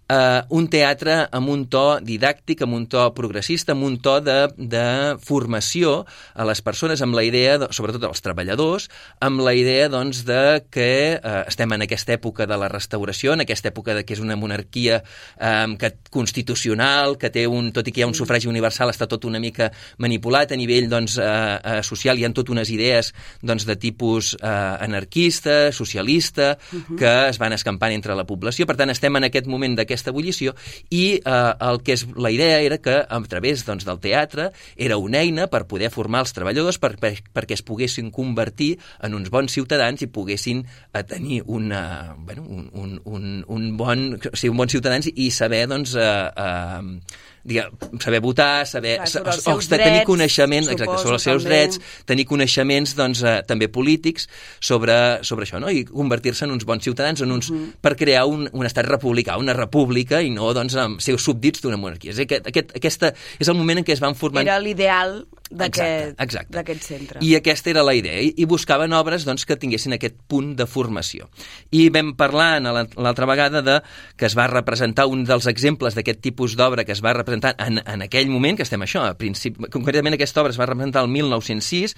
H: eh, un teatre amb un to didàctic, amb un to progressista, amb un to de, de formació a les persones, amb la idea, de, sobretot als treballadors, amb la idea doncs, de que eh, estem en aquesta època de la restauració, en aquesta època de que és una monarquia eh, que, constitucional, que té un, tot i que hi ha un sufragi universal, està tot una mica manipulat a nivell doncs, eh, eh, social, hi ha totes unes idees doncs, de tipus eh, anarquista, socialista, uh -huh. que es van escampant entre la població. Per tant, estem en aquest moment d'aquesta ebullició i eh, el que és la idea era que a través doncs, del teatre era una eina per poder formar els treballadors per, per, perquè es poguessin convertir en uns bons ciutadans i poguessin eh, tenir una, bueno, un, un, un, un bon, o sigui, un bons ciutadans i saber doncs, eh, eh, digue, saber votar, saber
A: Clar, sobre els
H: o, o,
A: seus
H: tenir
A: drets,
H: coneixement exacte,
A: suposo,
H: sobre els seus
A: també.
H: drets, tenir coneixements doncs, eh, també polítics sobre, sobre això, no? i convertir-se en uns bons ciutadans en uns,
A: Mhm.
H: per crear un, un estat republicà, una república, i no doncs, amb ser súbdits d'una monarquia. És, aquest, aquest, aquesta, és el moment en què es van formant...
A: Era l'ideal
H: Exacte,
A: d'aquest centre.
H: I aquesta era la idea, i, i buscaven obres doncs, que tinguessin aquest punt de formació. I vam parlar l'altra vegada de que es va representar un dels exemples d'aquest tipus d'obra que es va representar en, en aquell moment, que estem això, a principi, concretament aquesta obra es va representar el 1906,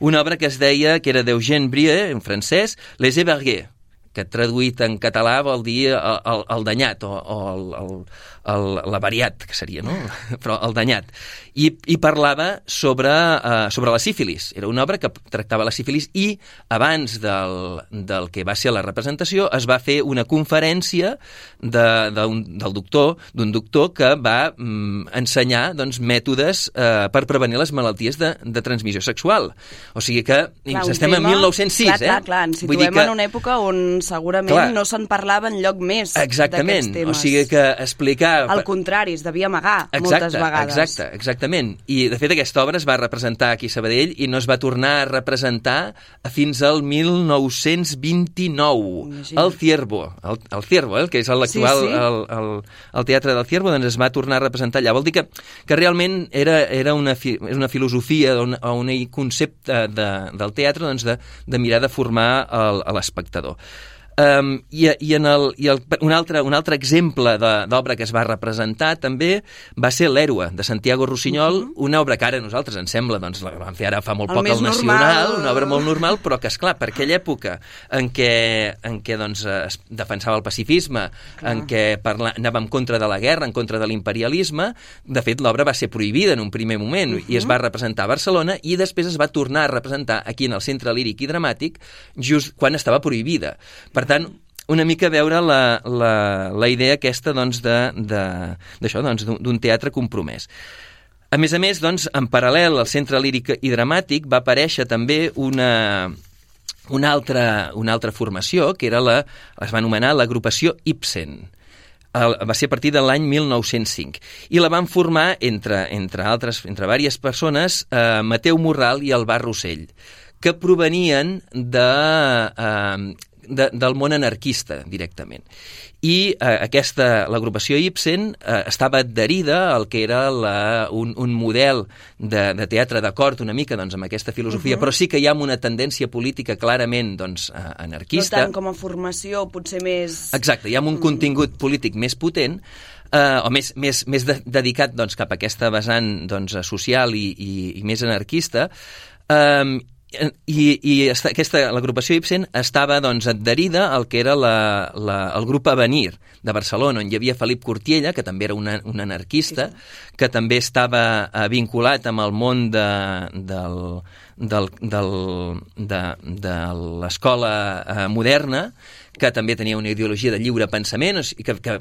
H: una obra que es deia, que era d'Eugène Brie, en francès, Les Evergués, que traduït en català vol dir el, el, el danyat o, o el, el, el, l'avariat, que seria, no? <laughs> Però el danyat. I, i parlava sobre, uh, sobre la sífilis. Era una obra que tractava la sífilis i abans del, del que va ser la representació es va fer una conferència de, de un, del doctor, d'un doctor que va mm, ensenyar doncs, mètodes uh, per prevenir les malalties de, de transmissió sexual. O sigui que
A: Clar,
H: estem en
A: tema-
H: 1906,
A: clar,
H: eh?
A: Clar, clar, ens
H: Vull dir
A: situem en una època on segurament
H: Clar.
A: no se'n parlava en lloc més
H: Exactament,
A: temes.
H: o sigui que explicar...
A: Al contrari, es devia amagar moltes vegades.
H: Exacte, exactament. I, de fet, aquesta obra es va representar aquí a Sabadell i no es va tornar a representar fins al 1929,
A: Imagina't.
H: al Ciervo, el, el Ciervo, eh, que és l'actual
A: Sí, sí.
H: el, el, el Teatre del Ciervo, doncs es va tornar a representar allà. Vol dir que, que realment era, era una, fi, una filosofia o una, o un concepte de, del teatre doncs de, de mirar de formar el- l'espectador. Um, i, i, en el, i el, un, altre, un altre exemple d'obra que es va representar també va ser l'Héroe, de Santiago Rossinyol, una obra que ara a nosaltres ens sembla, doncs la vam fer ara fa molt
A: El
H: poc al Nacional,
A: normal.
H: una obra molt normal, però que, és clar per aquella època en què, en què doncs, es defensava el pacifisme, en què parla, anava en contra de la guerra, en contra de l'imperialisme, de fet l'obra va ser prohibida en un primer moment uh -huh. i es va representar a Barcelona i després es va tornar a representar aquí en el Centre Líric i Dramàtic just quan estava prohibida. Per tant, una mica veure la, la, la idea aquesta doncs, d'això, doncs, d'un teatre compromès. A més a més, doncs, en paral·lel al Centre Líric i Dramàtic va aparèixer també una, una, altra, una altra formació, que era la, es va anomenar l'agrupació Ibsen. Va ser a partir de l'any 1905 i la van formar entre, entre altres entre diverses persones eh, Mateu Morral i Alvar Rossell que provenien de, eh, de, del món anarquista directament i eh, aquesta, l'agrupació Ibsen eh, estava adherida al que era la, un, un model de, de teatre d'acord una mica doncs, amb aquesta filosofia, uh -huh. però sí que hi ha una tendència política clarament doncs, eh,
A: No
H: anarquista.
A: tant com a formació, potser més...
H: Exacte, hi ha un contingut polític més potent eh, o més, més, més de, dedicat doncs, cap a aquesta vessant doncs, social i, i, i més anarquista eh, i, i esta, aquesta, l'agrupació Ibsen estava doncs, adherida al que era la, la, el grup Avenir de Barcelona, on hi havia Felip Cortiella, que també era una, un anarquista, que també estava eh, vinculat amb el món de, del, del, del, de, de l'escola eh, moderna, que també tenia una ideologia de lliure pensament sigui, que, que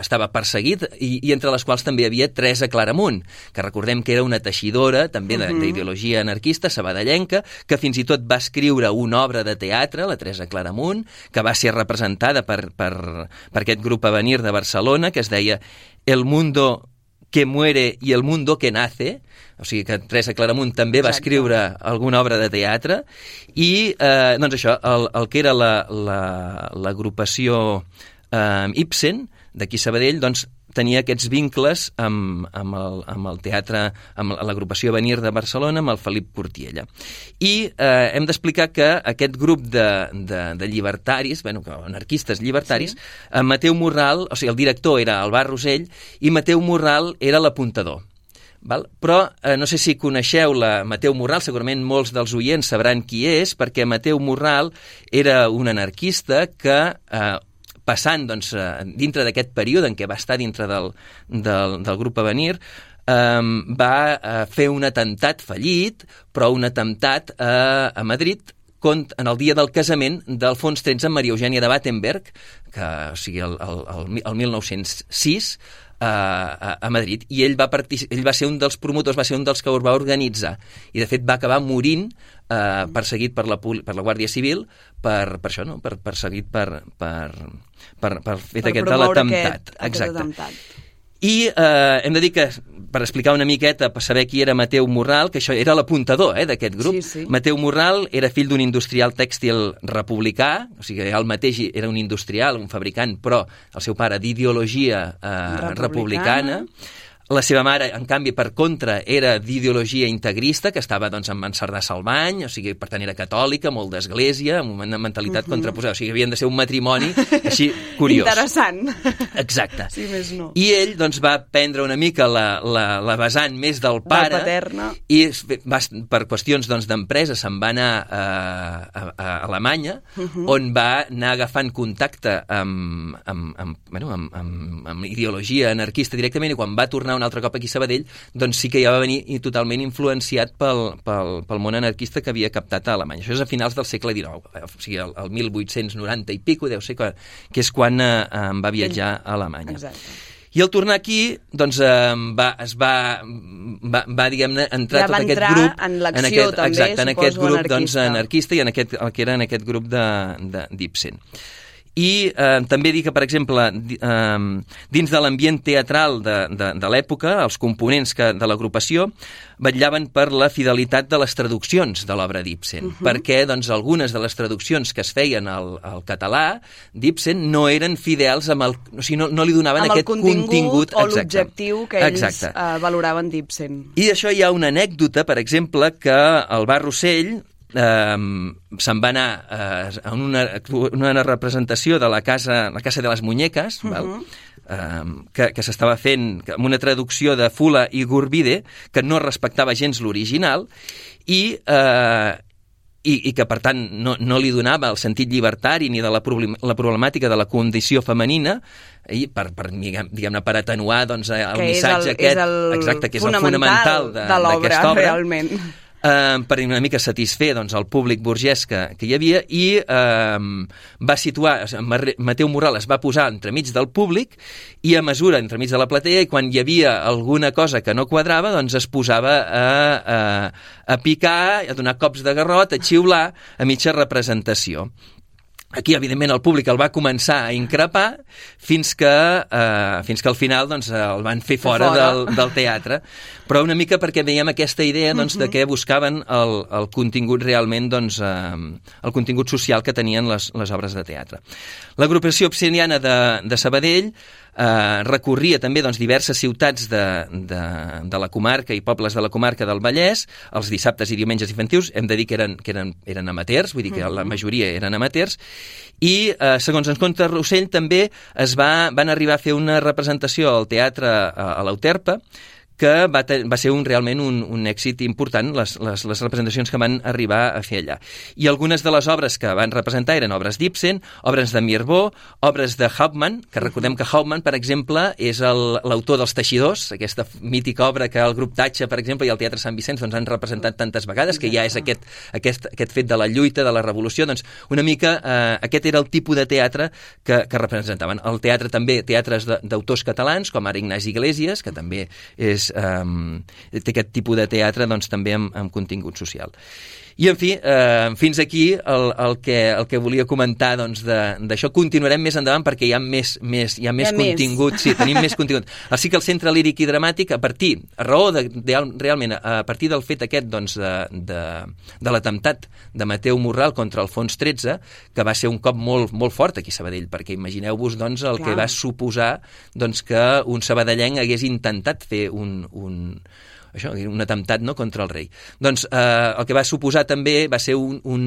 H: estava perseguit i, i entre les quals també havia Teresa Claramunt, que recordem que era una teixidora també de- d'ideologia anarquista sabadellenca, que fins i tot va escriure una obra de teatre, la Teresa Claramunt, que va ser representada per, per, per aquest grup Avenir de Barcelona, que es deia El mundo que muere i el mundo que nace, o sigui que Teresa Claramunt també va
A: Exacte.
H: escriure alguna obra de teatre, i eh, doncs això, el, el que era la- la- l'agrupació eh, Ibsen, d'aquí Sabadell, doncs tenia aquests vincles amb, amb, el, amb el teatre, amb l'agrupació Avenir de Barcelona, amb el Felip Portiella. I eh, hem d'explicar que aquest grup de, de, de llibertaris, bueno, anarquistes llibertaris, sí. Mateu Morral, o sigui, el director era Alvar Rosell, i Mateu Morral era l'apuntador. Val? Però eh, no sé si coneixeu la Mateu Morral, segurament molts dels oients sabran qui és, perquè Mateu Morral era un anarquista que eh, passant doncs, eh, dintre d'aquest període en què va estar dintre del, del, del grup Avenir, eh, va eh, fer un atemptat fallit, però un atemptat eh, a Madrid en el dia del casament d'Alfons XIII amb Maria Eugènia de Battenberg, que, o sigui, el, el, el 1906, a, a Madrid i ell va, ell va ser un dels promotors, va ser un dels que ho va organitzar i de fet va acabar morint eh, perseguit per la, per la Guàrdia Civil per, per això, no? per, perseguit per, per, per, per fet
A: per
H: aquest de l'atemptat.
A: Exacte.
H: I eh, hem de dir que, per explicar una miqueta, per saber qui era Mateu Morral, que això era l'apuntador eh, d'aquest grup.
A: Sí, sí.
H: Mateu Morral era fill d'un industrial tèxtil republicà, o sigui, el mateix era un industrial, un fabricant, però el seu pare d'ideologia eh, republicana. republicana la seva mare, en canvi, per contra, era d'ideologia integrista, que estava doncs, amb en Cerdà Salvany, o sigui, per tant, era catòlica, molt d'església, amb una mentalitat uh -huh. contraposada. O sigui, havien de ser un matrimoni així curiós.
A: Interessant.
H: Exacte.
A: Sí, més no.
H: I ell doncs, va prendre una mica la, la, la vessant més del pare
A: del paterna.
H: i va, per qüestions doncs, d'empresa doncs, se'n va anar a, a, a Alemanya, uh -huh. on va anar agafant contacte amb, amb, amb, bueno, amb, amb, amb ideologia anarquista directament i quan va tornar un altre cop aquí a Sabadell, doncs sí que ja va venir i totalment influenciat pel, pel, pel món anarquista que havia captat a Alemanya. Això és a finals del segle XIX, o sigui, el, el 1890 i pico, deu ser que, que és quan eh, va viatjar a Alemanya.
A: Exacte.
H: I al tornar aquí, doncs, eh, va, es va, va, va diguem-ne, entrar
A: ja
H: tot aquest
A: entrar
H: grup...
A: en l'acció, també,
H: exacte, en aquest grup
A: anarquista.
H: doncs, anarquista i en aquest, el que era en aquest grup d'Ibsen. I eh, també dir que, per exemple, eh, dins de l'ambient teatral de, de, de l'època, els components que, de l'agrupació vetllaven per la fidelitat de les traduccions de l'obra d'Ibsen, uh -huh. perquè doncs, algunes de les traduccions que es feien al, al català d'Ibsen no eren fidels amb el... O sigui, no, no li donaven
A: amb
H: aquest
A: contingut,
H: contingut
A: o l'objectiu que ells
H: exacte.
A: uh, valoraven d'Ibsen.
H: I d'això hi ha una anècdota, per exemple, que el Bar Rossell eh, se'n va anar eh, a una, una representació de la casa, la casa de les muñeques, uh -huh. val? eh, que, que s'estava fent amb una traducció de Fula i Gurbide que no respectava gens l'original i eh, i, i que per tant no, no li donava el sentit llibertari ni de la, problem, la problemàtica de la condició femenina i per, per diguem-ne per atenuar doncs, el
A: que
H: missatge
A: és el,
H: aquest
A: és el
H: exacte, que és
A: fonamental
H: el fonamental
A: de l'obra realment
H: eh, per una mica satisfer doncs, el públic burgès que, que hi havia i eh, va situar, Mateu Moral es va posar entremig del públic i a mesura entremig de la platea i quan hi havia alguna cosa que no quadrava doncs es posava a, a, a picar, a donar cops de garrot, a xiular a mitja representació. Aquí, evidentment, el públic el va començar a increpar fins que, eh, fins que al final doncs, el van fer fora, fora. Del, del teatre, però una mica perquè veiem aquesta idea doncs, de que buscaven el, el contingut realment, doncs, eh, el contingut social que tenien les, les obres de teatre. L'agrupació obsidiana de, de Sabadell eh, recorria també doncs, diverses ciutats de, de, de la comarca i pobles de la comarca del Vallès, els dissabtes i diumenges infantils, hem de dir que eren, que eren, eren amateurs, vull dir que la majoria eren amateurs, i eh, segons ens conta Rossell també es va, van arribar a fer una representació al teatre a, a l'Euterpa, que va, va ser un, realment un, un èxit important, les, les, les representacions que van arribar a fer allà. I algunes de les obres que van representar eren obres d'Ibsen, obres de Mirbeau, obres de Hauptmann, que recordem que Hauptmann, per exemple, és l'autor dels Teixidors, aquesta mítica obra que el grup Tatxa, per exemple, i el Teatre Sant Vicenç doncs, han representat tantes vegades, que ja és aquest, aquest, aquest fet de la lluita, de la revolució, doncs una mica eh, aquest era el tipus de teatre que, que representaven. El teatre també, teatres d'autors catalans, com ara Ignasi Iglesias, que també és eh, té aquest tipus de teatre doncs, també amb, amb contingut social. I, en fi, eh, fins aquí el, el, que, el que volia comentar doncs, d'això. Continuarem més endavant perquè hi ha més, més, hi ha més hi ha contingut. Més. Sí, tenim més contingut. Així que el Centre Líric i Dramàtic, a partir, a raó de, de, realment, a partir del fet aquest doncs, de, de, de l'atemptat de Mateu Morral contra Alfons XIII, que va ser un cop molt, molt fort aquí a Sabadell, perquè imagineu-vos doncs, el Clar. que va suposar doncs, que un sabadellenc hagués intentat fer un, un, això, un atemptat no, contra el rei. Doncs eh, el que va suposar també va ser un, un,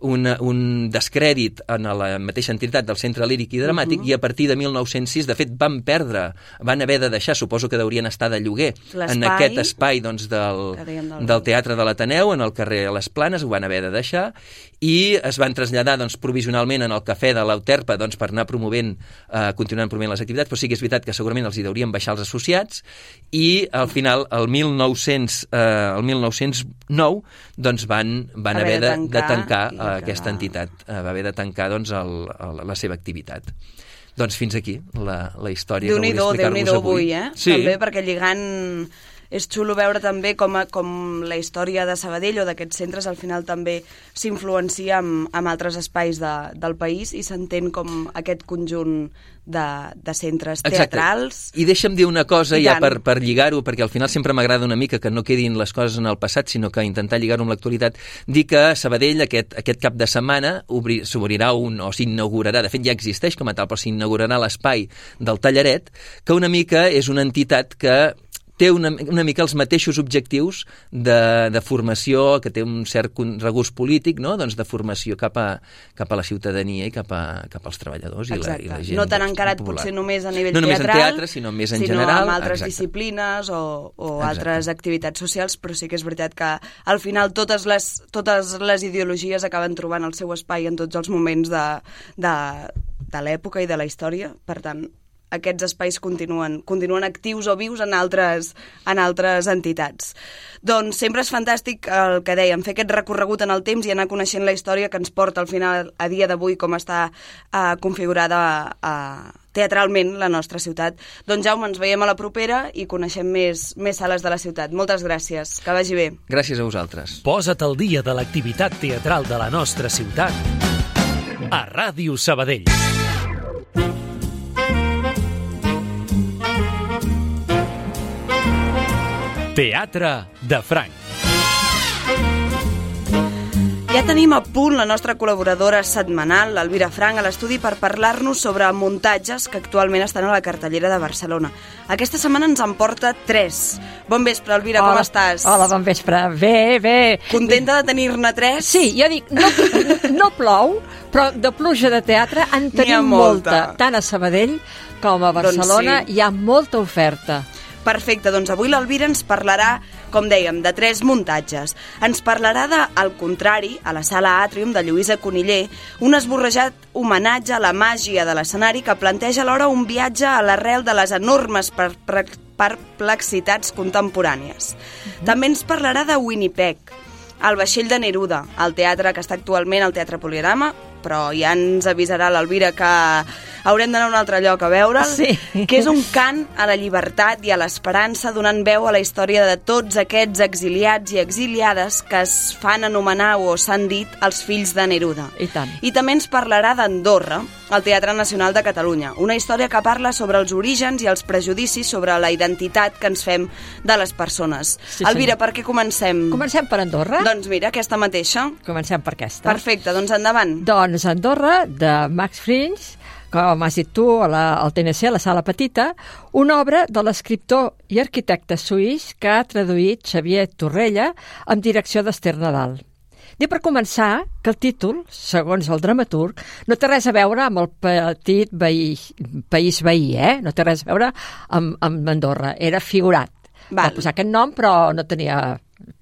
H: una, un descrèdit en la mateixa entitat del Centre Líric i Dramàtic uh -huh. i a partir de 1906, de fet, van perdre, van haver de deixar, suposo que deurien estar de lloguer, en aquest espai doncs, del, del... del Teatre de l'Ateneu, en el carrer les Planes, ho van haver de deixar, i es van traslladar doncs, provisionalment en el cafè de l'Auterpa doncs, per anar promovent, eh, continuant promovent les activitats, però sí que és veritat que segurament els hi deurien baixar els associats, i al final, el 1900, eh, el 1909, doncs van, van haver, haver de, de tancar, de tancar eh, aquesta entitat, eh, va haver de tancar doncs, el, el, la seva activitat. Doncs fins aquí la, la història que volia explicar-vos avui.
A: avui, eh? Sí. També perquè lligant és xulo veure també com, a, com la història de Sabadell o d'aquests centres al final també s'influencia amb, amb altres espais de, del país i s'entén com aquest conjunt de, de centres teatrals.
H: Exacte. I deixa'm dir una cosa I ja tant. per, per lligar-ho, perquè al final sempre m'agrada una mica que no quedin les coses en el passat, sinó que intentar lligar-ho amb l'actualitat. Dir que a Sabadell aquest, aquest cap de setmana s'obrirà un, o s'inaugurarà, de fet ja existeix com a tal, però s'inaugurarà l'espai del Tallaret, que una mica és una entitat que té una, una mica els mateixos objectius de, de formació, que té un cert regust polític, no? doncs de formació cap a, cap a la ciutadania i cap, a, cap als treballadors i la, i la gent.
A: No tan encarat popular. potser només a nivell
H: no
A: teatral,
H: només en teatre, sinó més en
A: sinó
H: general.
A: amb altres exacte. disciplines o, o altres activitats socials, però sí que és veritat que al final totes les, totes les ideologies acaben trobant el seu espai en tots els moments de, de, de l'època i de la història, per tant, aquests espais continuen, continuen actius o vius en altres, en altres entitats. Doncs sempre és fantàstic el que dèiem, fer aquest recorregut en el temps i anar coneixent la història que ens porta al final, a dia d'avui, com està uh, configurada uh, teatralment la nostra ciutat. Doncs Jaume, ens veiem a la propera i coneixem més, més sales de la ciutat. Moltes gràcies, que vagi bé.
H: Gràcies a vosaltres.
B: Posa't al dia de l'activitat teatral de la nostra ciutat a Ràdio Sabadell. Teatre de Franc.
A: Ja tenim a punt la nostra col·laboradora setmanal, l'Alvira Frank, a l'estudi per parlar-nos sobre muntatges que actualment estan a la cartellera de Barcelona. Aquesta setmana ens en porta tres. Bon vespre, Elvira,
I: hola,
A: com estàs?
I: Hola, bon vespre. Bé, bé.
A: Contenta de tenir-ne tres?
I: Sí, jo dic, no, no plou, però de pluja de teatre en tenim molta. molta. Tant a Sabadell com a doncs Barcelona doncs sí. hi ha molta oferta.
A: Perfecte, doncs avui l'Alvira ens parlarà, com dèiem, de tres muntatges. Ens parlarà de Al contrari, a la sala Atrium de Lluïsa Coniller, un esborrejat homenatge a la màgia de l'escenari que planteja alhora un viatge a l'arrel de les enormes per perplexitats contemporànies. Mm -hmm. També ens parlarà de Winnipeg, el vaixell de Neruda, el teatre que està actualment al Teatre Poligrama, però ja ens avisarà l'Alvira que haurem d'anar a un altre lloc a veure'l,
I: sí.
A: que és un cant a la llibertat i a l'esperança donant veu a la història de tots aquests exiliats i exiliades que es fan anomenar o s'han dit els fills de Neruda.
I: I tant.
A: I també ens parlarà d'Andorra, el Teatre Nacional de Catalunya, una història que parla sobre els orígens i els prejudicis sobre la identitat que ens fem de les persones. Sí, Elvira, per què comencem?
I: Comencem per Andorra?
A: Doncs mira, aquesta mateixa.
I: Comencem per aquesta.
A: Perfecte, doncs endavant.
I: Doncs Andorra, de Max Frisch, com has dit tu, a la, al TNC, a la sala petita, una obra de l'escriptor i arquitecte suís que ha traduït Xavier Torrella amb direcció d'Ester Nadal. I per començar, que el títol, segons el dramaturg, no té res a veure amb el petit veí, país veí, eh? No té res a veure amb, amb Andorra. Era figurat. Val. Va posar aquest nom, però no tenia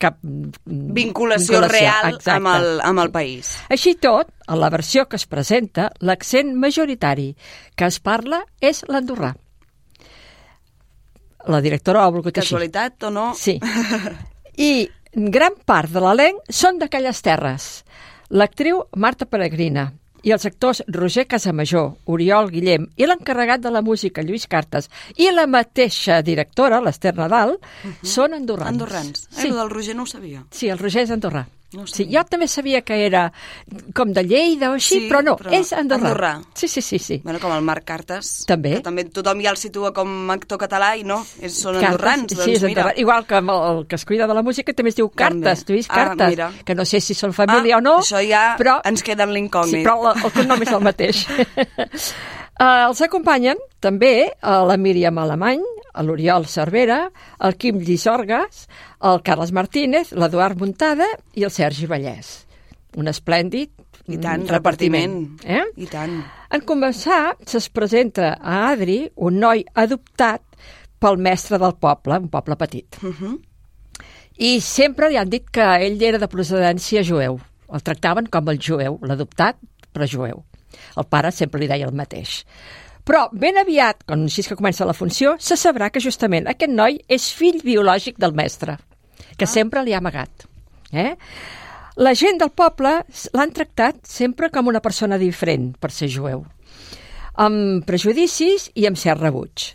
I: cap
A: vinculació, vinculació real amb el, amb el país.
I: Així tot, a la versió que es presenta, l'accent majoritari que es parla és l'andorrà. La directora ho ha volgut
A: Casualitat
I: així.
A: o no?
I: Sí. <laughs> I gran part de l'elenc són d'aquelles terres. L'actriu Marta Peregrina, i els actors Roger Casamajor, Oriol Guillem i l'encarregat de la música Lluís Cartes i la mateixa directora, l'Ester Nadal, uh -huh. són andorrans.
A: Andorrans. Eh, sí. del Roger no ho sabia.
I: Sí, el Roger és andorrà. No sí, jo també sabia que era com de Lleida o així, sí, però no, però és andorrà. andorrà. Sí, sí, sí, sí.
A: Bueno, com el Marc Cartes.
I: També.
A: Que també tothom ja el situa com actor català i no, és, són Cartes, andorrans.
I: Sí,
A: doncs
I: és andorrà. Igual que el, el que es cuida de la música també es diu Cartes, tu vist Cartes, ah, que no sé si són família
A: ah,
I: o no.
A: Això ja
I: però,
A: ens queda en l'incògnit.
I: Sí, però la, el cognom és el mateix. Uh, <laughs> els acompanyen també uh, la Míriam Alemany, l'Oriol Cervera, el Quim Llisorgas, el Carles Martínez, l'Eduard Muntada i el Sergi Vallès. Un esplèndid
A: I tant,
I: repartiment.
A: repartiment.
I: Eh?
A: I tant.
I: En començar, se'ls presenta a Adri, un noi adoptat pel mestre del poble, un poble petit.
A: Uh -huh.
I: I sempre li han dit que ell era de procedència jueu. El tractaven com el jueu, l'adoptat, però jueu. El pare sempre li deia el mateix. Però ben aviat, quan així que comença la funció, se sabrà que justament aquest noi és fill biològic del mestre, que ah. sempre li ha amagat. Eh? La gent del poble l'han tractat sempre com una persona diferent per ser jueu, amb prejudicis i amb cert rebuig.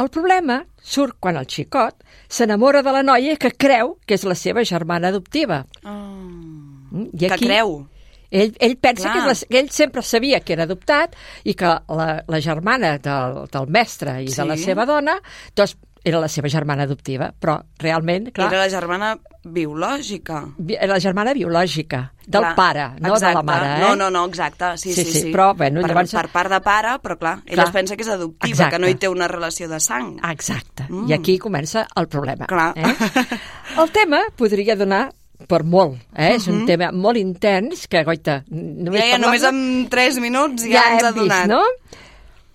I: El problema surt quan el xicot s'enamora de la noia que creu que és la seva germana adoptiva.
A: Oh.
I: I
A: Que creu.
I: Ell, ell pensa
A: Clar.
I: que, la, que ell sempre sabia que era adoptat i que la, la germana del, del mestre i
A: Sí.
I: de la seva dona doncs, era la seva germana adoptiva, però realment, clar,
A: Era la germana biològica.
I: bi- era la germana biològica del
A: Clar,
I: pare, no de la
A: exacte.
I: mare. Eh?
A: No, no, no, exacte, sí,
I: Sí,
A: sí,
I: sí,
A: sí.
I: però, bueno,
A: per,
I: llavors-
A: per part de pare, però clar,
I: Clar.
A: es pensa que és adoptiva,
I: Exacte.
A: que no hi té una relació de sang.
I: Exacte.
A: Mm.
I: I aquí comença el problema.
A: Clar.
I: Eh? <laughs> El tema podria donar per molt, eh? És un tema molt intens que, goita, només
A: Mhm. ja, ja, només en 3 minuts ja,
I: ja
A: ens ha
I: hem vist,
A: donat.
I: no?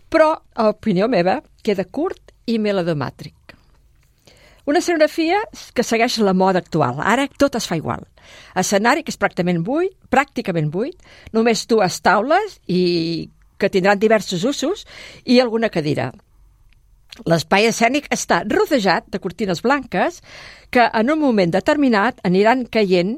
I: Però, a opinió meva, queda curt i melodomàtric. Una escenografia que segueix la moda actual. Ara tot es fa igual. Escenari que és pràcticament buit, pràcticament buit, només dues taules i que tindran diversos usos i alguna cadira. L'espai escènic està rodejat de cortines blanques que en un moment determinat aniran caient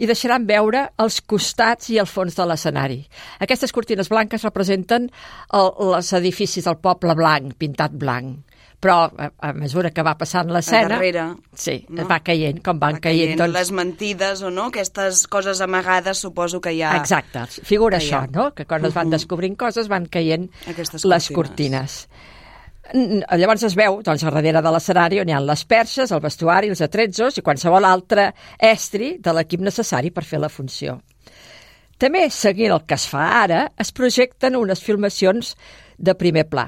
I: i deixaran veure els costats i el fons de l'escenari. Aquestes cortines blanques representen el, els edificis del poble blanc, pintat blanc. Però a, a mesura que va passant l'escena...
A: darrere.
I: Sí,
A: no?
I: va caient, com van
A: Va
I: caient, doncs...
A: Les mentides o no, aquestes coses amagades suposo que hi ha...
I: Exacte, figura
A: que hi ha.
I: això, no? Que quan es van
A: Mhm.
I: descobrint coses van caient
A: Aquestes
I: les
A: cortines.
I: Llavors es veu, doncs, a darrere de l'escenari on hi ha les perxes, el vestuari, els atrezzos i qualsevol altre estri de l'equip necessari per fer la funció. També, seguint el que es fa ara, es projecten unes filmacions de primer pla.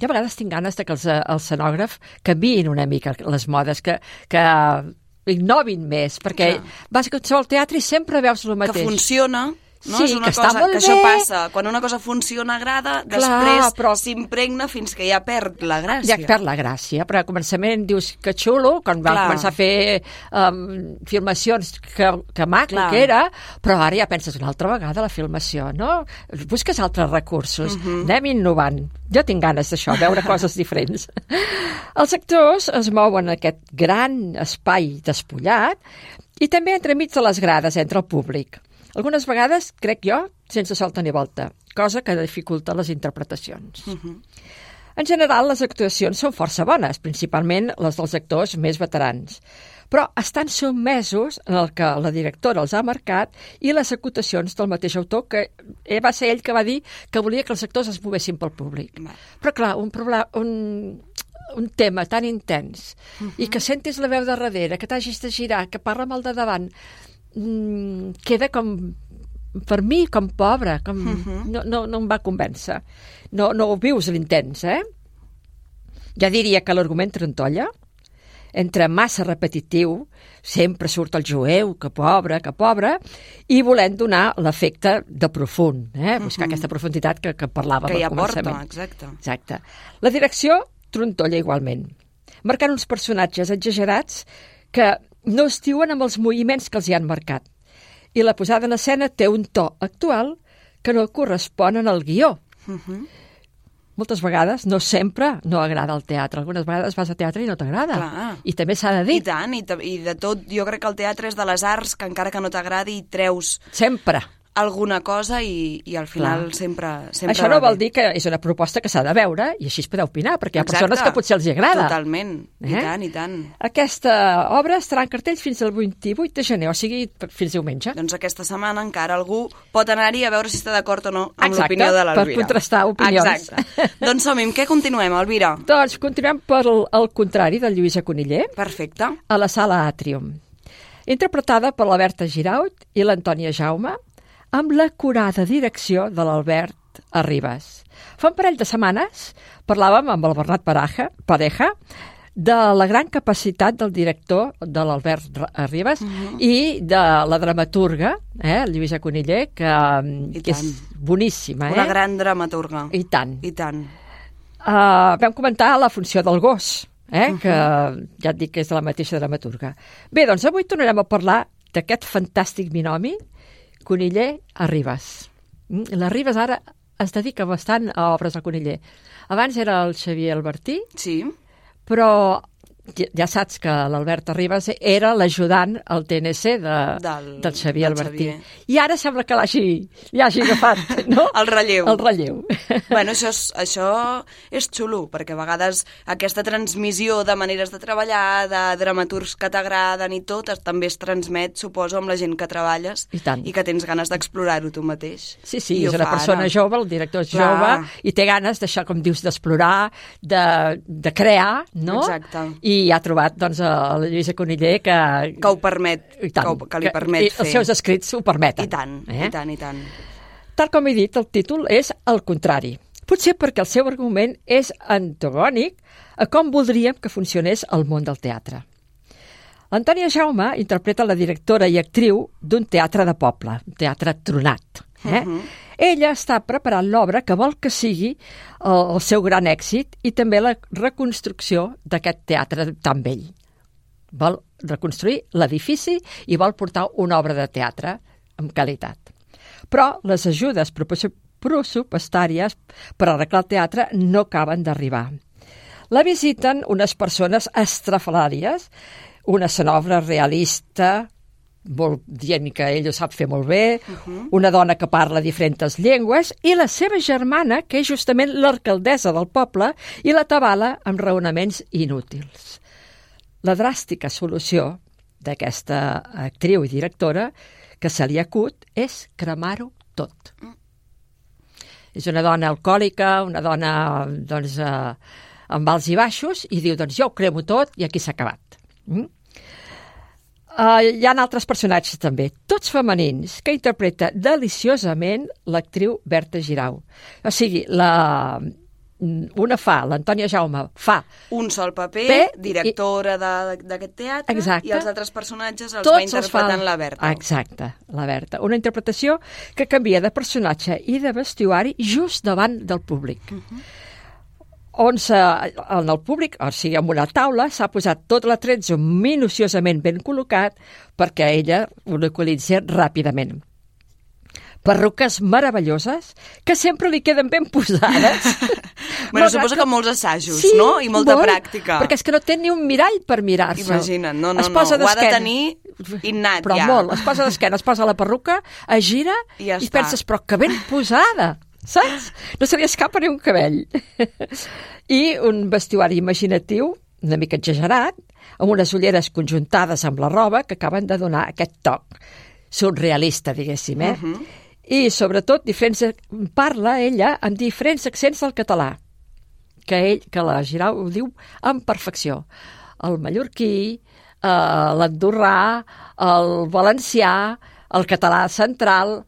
I: Jo a vegades tinc ganes de que els, eh, el escenògraf canviïn una mica les modes, que, que innovin més, perquè
A: Clar.
I: vas a qualsevol teatre i sempre veus el
A: que
I: mateix.
A: funciona, no?
I: Sí,
A: és una
I: que està
A: cosa,
I: molt
A: que això
I: bé.
A: passa. Quan una cosa funciona, agrada,
I: Clar,
A: després
I: però-
A: s'impregna fins que ja perd la gràcia.
I: Ja perd la gràcia, però al començament dius que xulo, quan van
A: Clar.
I: començar a fer um, filmacions que, que maco
A: Clar.
I: que era, però ara ja penses una altra vegada la filmació, no? Busques altres recursos,
A: Mhm.
I: anem innovant. Jo tinc ganes d'això, veure coses diferents. Els actors es mouen en aquest gran espai despullat i també entremig de les grades entre el públic. Algunes vegades, crec jo, sense solta ni volta, cosa que dificulta les interpretacions. En general, les actuacions són força bones, principalment les dels actors més veterans, però estan sotmesos en el que la directora els ha marcat i les acotacions del mateix autor, que eh, va ser ell que va dir que volia que els actors es movessin pel públic.
A: Va.
I: Però clar, un, problema, un, un tema tan intens i que sentis la veu de darrere, que t'hagis de girar, que parla amb el de davant, mm, queda com per mi com pobre, com, no, no, no em va convèncer. No, no ho vius l'intens, eh? Ja diria que l'argument trontolla, entre massa repetitiu, sempre surt el jueu, que pobre, que pobre, i volent donar l'efecte de profund, eh? buscar aquesta profunditat que, que parlàvem
A: que
I: al
A: ja porta,
I: començament.
A: exacte.
I: Exacte. La direcció trontolla igualment, marcant uns personatges exagerats que no es diuen amb els moviments que els hi han marcat. I la posada en escena té un to actual que no correspon al guió. Moltes vegades, no sempre, no agrada el teatre. Algunes vegades vas a teatre i no t'agrada. I també s'ha de dir.
A: I tant, i, i de tot, jo crec que el teatre és de les arts que encara que no t'agradi treus
I: Sempre.
A: Alguna cosa i, i al final
I: Clar.
A: sempre, sempre
I: Això no vol dir que és una proposta que s'ha de veure i així es podeu opinar, perquè hi ha
A: Exacte.
I: persones que potser els agrada.
A: Totalment, i
I: Eh?
A: tant, i tant.
I: Aquesta obra estarà en cartells fins al 28 de gener, o sigui, fins diumenge.
A: Doncs aquesta setmana encara algú pot anar-hi a veure si està d'acord o no amb l'opinió de l'Elvira.
I: per contrastar opinions.
A: Exacte. doncs som-hi, amb què continuem, Elvira? <laughs>
I: Doncs continuem per el, el contrari de Lluïsa Coniller,
A: Perfecte.
I: a la sala Atrium. Interpretada per la Berta Giraut i l'Antònia Jaume, amb la curada direcció de l'Albert Arribas. Fa un parell de setmanes parlàvem amb el Bernat Paraja, Pareja de la gran capacitat del director, de l'Albert Ra- Ribas, i de la dramaturga, eh, Lluïsa Coniller, que,
A: I
I: que és boníssima. Eh?
A: Una gran dramaturga.
I: I tant.
A: I tant.
I: Uh, vam comentar la funció del gos, eh? que ja et dic que és de la mateixa dramaturga. Bé, doncs avui tornarem a parlar d'aquest fantàstic binomi Coniller-Arribas. Mm, La Ribas ara es dedica bastant a obres de Coniller. Abans era el Xavier Albertí,
A: Sí.
I: però ja, saps que l'Albert Arribas era l'ajudant al TNC de,
A: Del-
I: del Xavier
A: del
I: Albertí.
A: Xavier.
I: I ara sembla que l'hagi hagi agafat, no? <laughs>
A: El relleu.
I: El relleu. <laughs>
A: Bueno, això és, això és xulo, perquè a vegades aquesta transmissió de maneres de treballar, de dramaturgs que t'agraden i tot, es- també es transmet, suposo, amb la gent que treballes
I: I tant.
A: i que tens ganes d'explorar-ho tu mateix.
I: Sí, sí,
A: I
I: és una persona
A: ara.
I: jove, el director és
A: Clar.
I: jove, i té ganes d'això, com dius, d'explorar, de, de crear, no?
A: Exacte.
I: I ha trobat, doncs, a la Lluïsa Coniller que...
A: Que ho permet,
I: tant,
A: que, ho- que li permet
I: i
A: fer.
I: Els seus escrits ho permeten.
A: I tant,
I: eh?
A: i tant, i tant.
I: Tal com he dit, el títol és el contrari. Potser perquè el seu argument és antagònic a com voldríem que funcionés el món del teatre. L'Antònia Jaume interpreta la directora i actriu d'un teatre de poble, un teatre tronat. Eh? Ella està preparant l'obra que vol que sigui el, el seu gran èxit i també la reconstrucció d'aquest teatre tan vell. Vol reconstruir l'edifici i vol portar una obra de teatre amb qualitat. Però les ajudes pressupostàries per arreglar el teatre no acaben d'arribar. La visiten unes persones estrafalàries, una escenògra realista, molt dient que ell ho sap fer molt bé, una dona que parla diferents llengües i la seva germana, que és justament l'alcaldessa del poble, i la tabala amb raonaments inútils. La dràstica solució d'aquesta actriu i directora que se li acut és cremar-ho tot. És una dona alcohòlica, una dona doncs, eh, amb alts i baixos, i diu, doncs jo ho cremo tot i aquí s'ha acabat. Mm? Uh, hi ha altres personatges també, tots femenins, que interpreta deliciosament l'actriu Berta Girau. O sigui, la, una fa, l'Antònia Jaume fa
A: Un sol paper,
I: Bé,
A: directora d'aquest teatre,
I: Exacte.
A: i els altres personatges els
I: Tots
A: va
I: els
A: interpretant
I: fa-
A: la Berta.
I: Exacte, la Berta. Una interpretació que canvia de personatge i de vestuari just davant del públic. On en el públic, o sigui, en una taula, s'ha posat tot l'atrezzo minuciosament ben col·locat perquè ella ho localitzi ràpidament. Perruques meravelloses que sempre li queden ben posades. <laughs>
A: Bueno,
I: Malgrat <laughs>
A: suposo que molts assajos, no? I molta
I: molt,
A: pràctica.
I: Perquè és que no té ni un mirall per mirar-se.
A: Imagina't, no, no,
I: Es
A: no,
I: posa
A: ho ha de tenir innat,
I: Però
A: ja.
I: molt, es posa d'esquena, es posa la perruca, es gira
A: I ja
I: i
A: està.
I: penses, però que ben posada, saps? No se li escapa ni un cabell. I un vestuari imaginatiu, una mica exagerat, amb unes ulleres conjuntades amb la roba que acaben de donar aquest toc surrealista, diguéssim, eh? I, sobretot, diferents... parla ella amb diferents accents del català, que ell, que la Girau ho diu amb perfecció. El mallorquí, eh, l'andorrà, el valencià, el català central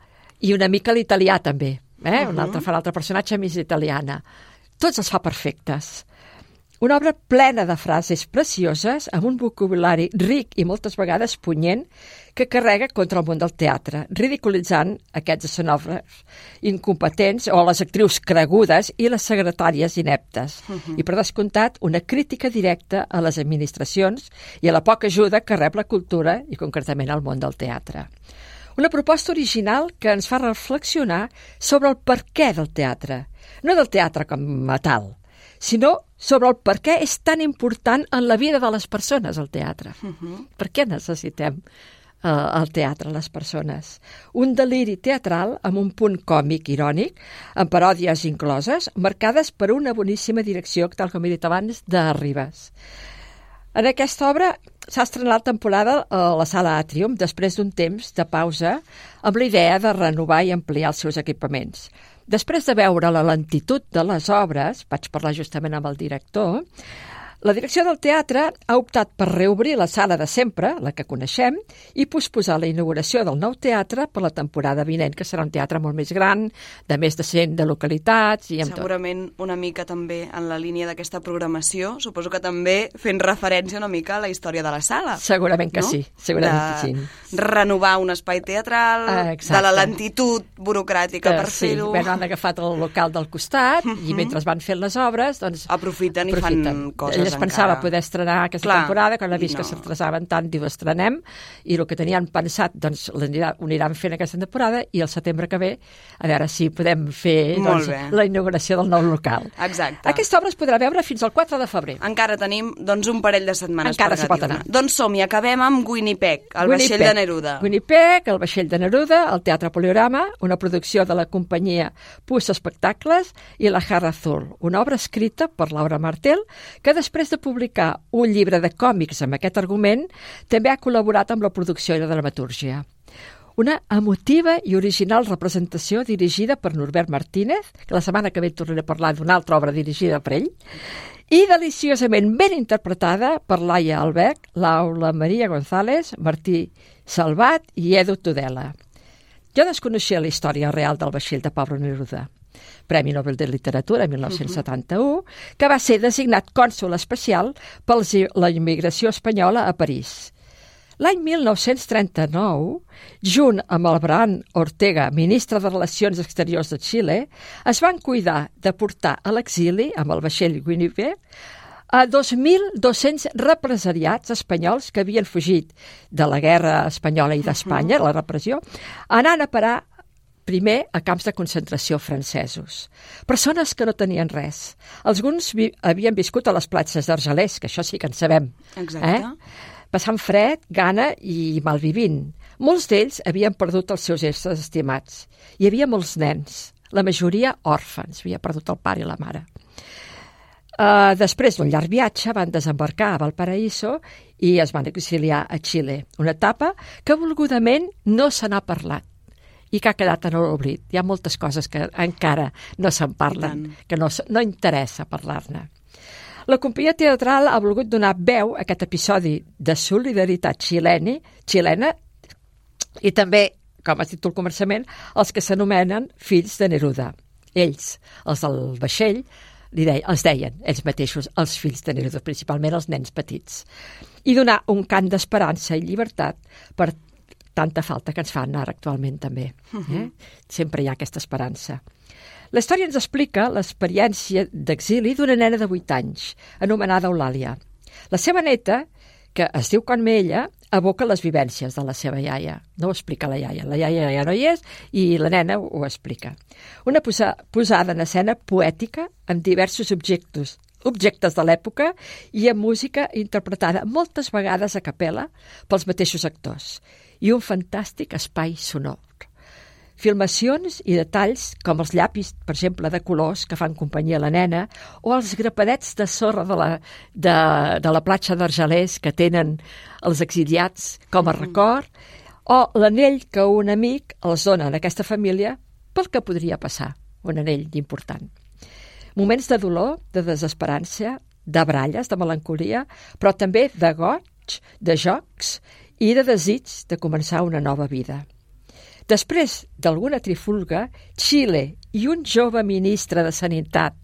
I: i una mica l'italià també. Eh? Un altre fa l'altre personatge més italiana. Tots els fa perfectes. Una obra plena de frases precioses, amb un vocabulari ric i moltes vegades punyent, que carrega contra el món del teatre, ridiculitzant aquests escenògrafs incompetents o les actrius cregudes i les secretàries ineptes. I, per descomptat, una crítica directa a les administracions i a la poca ajuda que rep la cultura i, concretament, al món del teatre. Una proposta original que ens fa reflexionar sobre el per què del teatre. No del teatre com a tal, sinó sobre el per què és tan important en la vida de les persones el teatre. Per què necessitem eh, el teatre, les persones? Un deliri teatral amb un punt còmic irònic, amb paròdies incloses, marcades per una boníssima direcció, tal com he dit abans, de Ribes. En aquesta obra s'ha estrenat temporada a la Sala Atrium després d'un temps de pausa amb la idea de renovar i ampliar els seus equipaments. Després de veure la lentitud de les obres, vaig parlar justament amb el director, La direcció del teatre ha optat per reobrir la sala de sempre, la que coneixem, i posposar la inauguració del nou teatre per la temporada vinent, que serà un teatre molt més gran, de més de 100 de localitats i amb tot.
A: Segurament una mica també en la línia d'aquesta programació, suposo que també fent referència una mica a la història de la sala.
I: Segurament que
A: no?
I: sí, segurament
A: de
I: que sí.
A: renovar un espai teatral,
I: Ah,
A: de
I: exacte.
A: la lentitud burocràtica per
I: sí,
A: fer-ho.
I: bé, han agafat el local del costat i <laughs> mentre van fent les obres, doncs...
A: Aprofiten i fan coses
I: es pensava
A: encara.
I: poder estrenar aquesta
A: Clar,
I: temporada, quan ha vist
A: i
I: que
A: no.
I: s'atrasaven tant, diu, estrenem, i el que tenien pensat, doncs, ho aniran fent aquesta temporada, i el setembre que ve, a veure si podem fer doncs, la inauguració del nou local.
A: Exacte.
I: Aquesta obra es podrà veure fins al 4 de febrer.
A: Encara tenim doncs, un parell de setmanes
I: Encara
A: per
I: pot anar.
A: Doncs som-hi, acabem amb Winnipeg, el vaixell
I: Winnipeg.
A: de Neruda.
I: Winnipeg, el vaixell de Neruda, el Teatre Poliorama, una producció de la companyia Pus Espectacles i la Jarra Azul, una obra escrita per Laura Martel, que després de publicar un llibre de còmics amb aquest argument, també ha col·laborat amb la producció i la dramatúrgia. Una emotiva i original representació dirigida per Norbert Martínez, que la setmana que ve tornaré a parlar d'una altra obra dirigida per ell, i deliciosament ben interpretada per Laia Albec, Laura Maria González, Martí Salvat i Edu Tudela. Jo desconeixia la història real del vaixell de Pablo Neruda, Premi Nobel de Literatura 1971, que va ser designat cònsul especial per la immigració espanyola a París. L'any 1939, junt amb el Abraham Ortega, ministre de Relacions Exteriors de Xile, es van cuidar de portar a l'exili amb el vaixell Winnipeg a 2.200 represaliats espanyols que havien fugit de la guerra espanyola i d'Espanya, la repressió, anant a parar primer a camps de concentració francesos. Persones que no tenien res. Alguns vi havien viscut a les platges d'Argelers, que això sí que en sabem.
A: Exacte.
I: Eh? Passant fred, gana i malvivint. Molts d'ells havien perdut els seus éssers estimats. Hi havia molts nens, la majoria òrfans, havia perdut el pare i la mare. Uh, després d'un llarg viatge van desembarcar a Valparaíso i es van exiliar a Xile, una etapa que volgudament no se n'ha parlat i que ha quedat en l'oblit. Hi ha moltes coses que encara no se'n parlen, que no, no interessa parlar-ne. La companyia teatral ha volgut donar veu a aquest episodi de solidaritat xileni, xilena i també, com has dit al començament, els que s'anomenen fills de Neruda. Ells, els del vaixell, li deien, els deien ells mateixos, els fills de Neruda, principalment els nens petits. I donar un cant d'esperança i llibertat per tanta falta que ens fan ara actualment també. Eh? Sempre hi ha aquesta esperança. La història ens explica l'experiència d'exili d'una nena de 8 anys, anomenada Eulàlia. La seva neta, que es diu com ella, evoca les vivències de la seva iaia. No ho explica la iaia. La iaia ja no hi és i la nena ho, ho explica. Una posa, posada en escena poètica amb diversos objectes objectes de l'època i amb música interpretada moltes vegades a capella pels mateixos actors i un fantàstic espai sonor. Filmacions i detalls com els llapis, per exemple, de colors que fan companyia a la nena o els grapadets de sorra de la, de, de la platja d'Argelers que tenen els exiliats com a record o l'anell que un amic els dona a aquesta família pel que podria passar, un anell important. Moments de dolor, de desesperança, de bralles, de melancolia, però també de goig, de jocs i de desig de començar una nova vida. Després d'alguna trifulga, Xile i un jove ministre de Sanitat,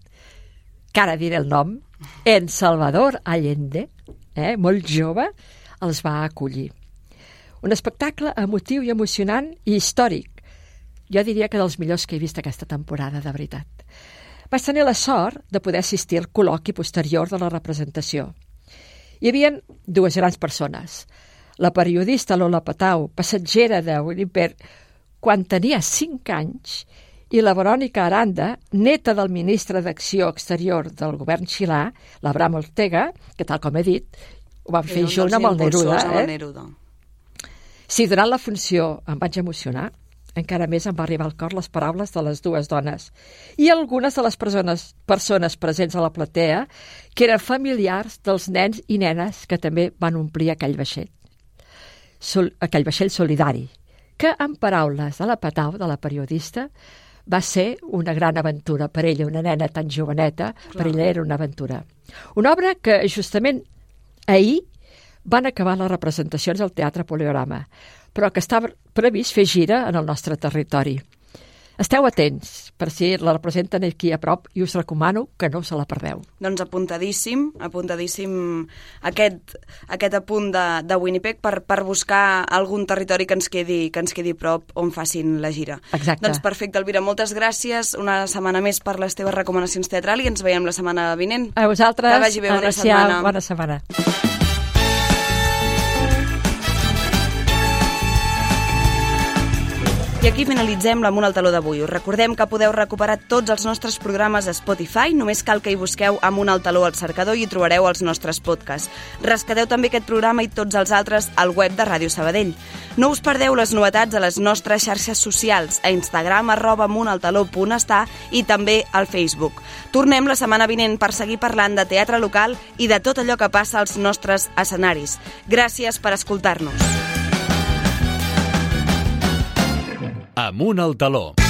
I: que ara diré el nom, en Salvador Allende, eh, molt jove, els va acollir. Un espectacle emotiu i emocionant i històric. Jo diria que dels millors que he vist aquesta temporada, de veritat. Vaig tenir la sort de poder assistir al col·loqui posterior de la representació. Hi havia dues grans persones. La periodista Lola Patau, passatgera de Winnipeg, quan tenia 5 anys, i la Verònica Aranda, neta del ministre d'Acció Exterior del govern xilà, l'Abraham Ortega, que tal com he dit, ho van fer junt amb el Neruda. Eh?
A: Neruda.
I: Sí, durant la funció em vaig emocionar. Encara més em va arribar al cor les paraules de les dues dones i algunes de les persones, persones presents a la platea que eren familiars dels nens i nenes que també van omplir aquell vaixell. Sol, aquell vaixell solidari, que en paraules de la Patau, de la periodista, va ser una gran aventura per ella, una nena tan joveneta, Clar. per ella era una aventura. Una obra que justament ahir van acabar les representacions al Teatre Poliorama, però que estava previst fer gira en el nostre territori. Esteu atents, per si la representen aquí a prop, i us recomano que no se la perdeu.
A: Doncs apuntadíssim, apuntadíssim aquest, aquest apunt de, de Winnipeg per, per buscar algun territori que ens, quedi, que ens quedi prop on facin la gira.
I: Exacte.
A: Doncs perfecte, Elvira, moltes gràcies una setmana més per les teves recomanacions teatrals i ens veiem la setmana vinent.
I: A vosaltres,
A: Que vagi bé, bona
I: adéu-siau,
A: setmana.
I: Bona setmana.
A: I aquí finalitzem l'Amunt al Taló d'avui. Us recordem que podeu recuperar tots els nostres programes a Spotify. Només cal que hi busqueu Amunt al Taló al cercador i trobareu els nostres podcasts. Rescateu també aquest programa i tots els altres al web de Ràdio Sabadell. No us perdeu les novetats a les nostres xarxes socials, a Instagram, arroba amuntaltaló.està i també al Facebook. Tornem la setmana vinent per seguir parlant de teatre local i de tot allò que passa als nostres escenaris. Gràcies per escoltar-nos.
B: Amunt al taló.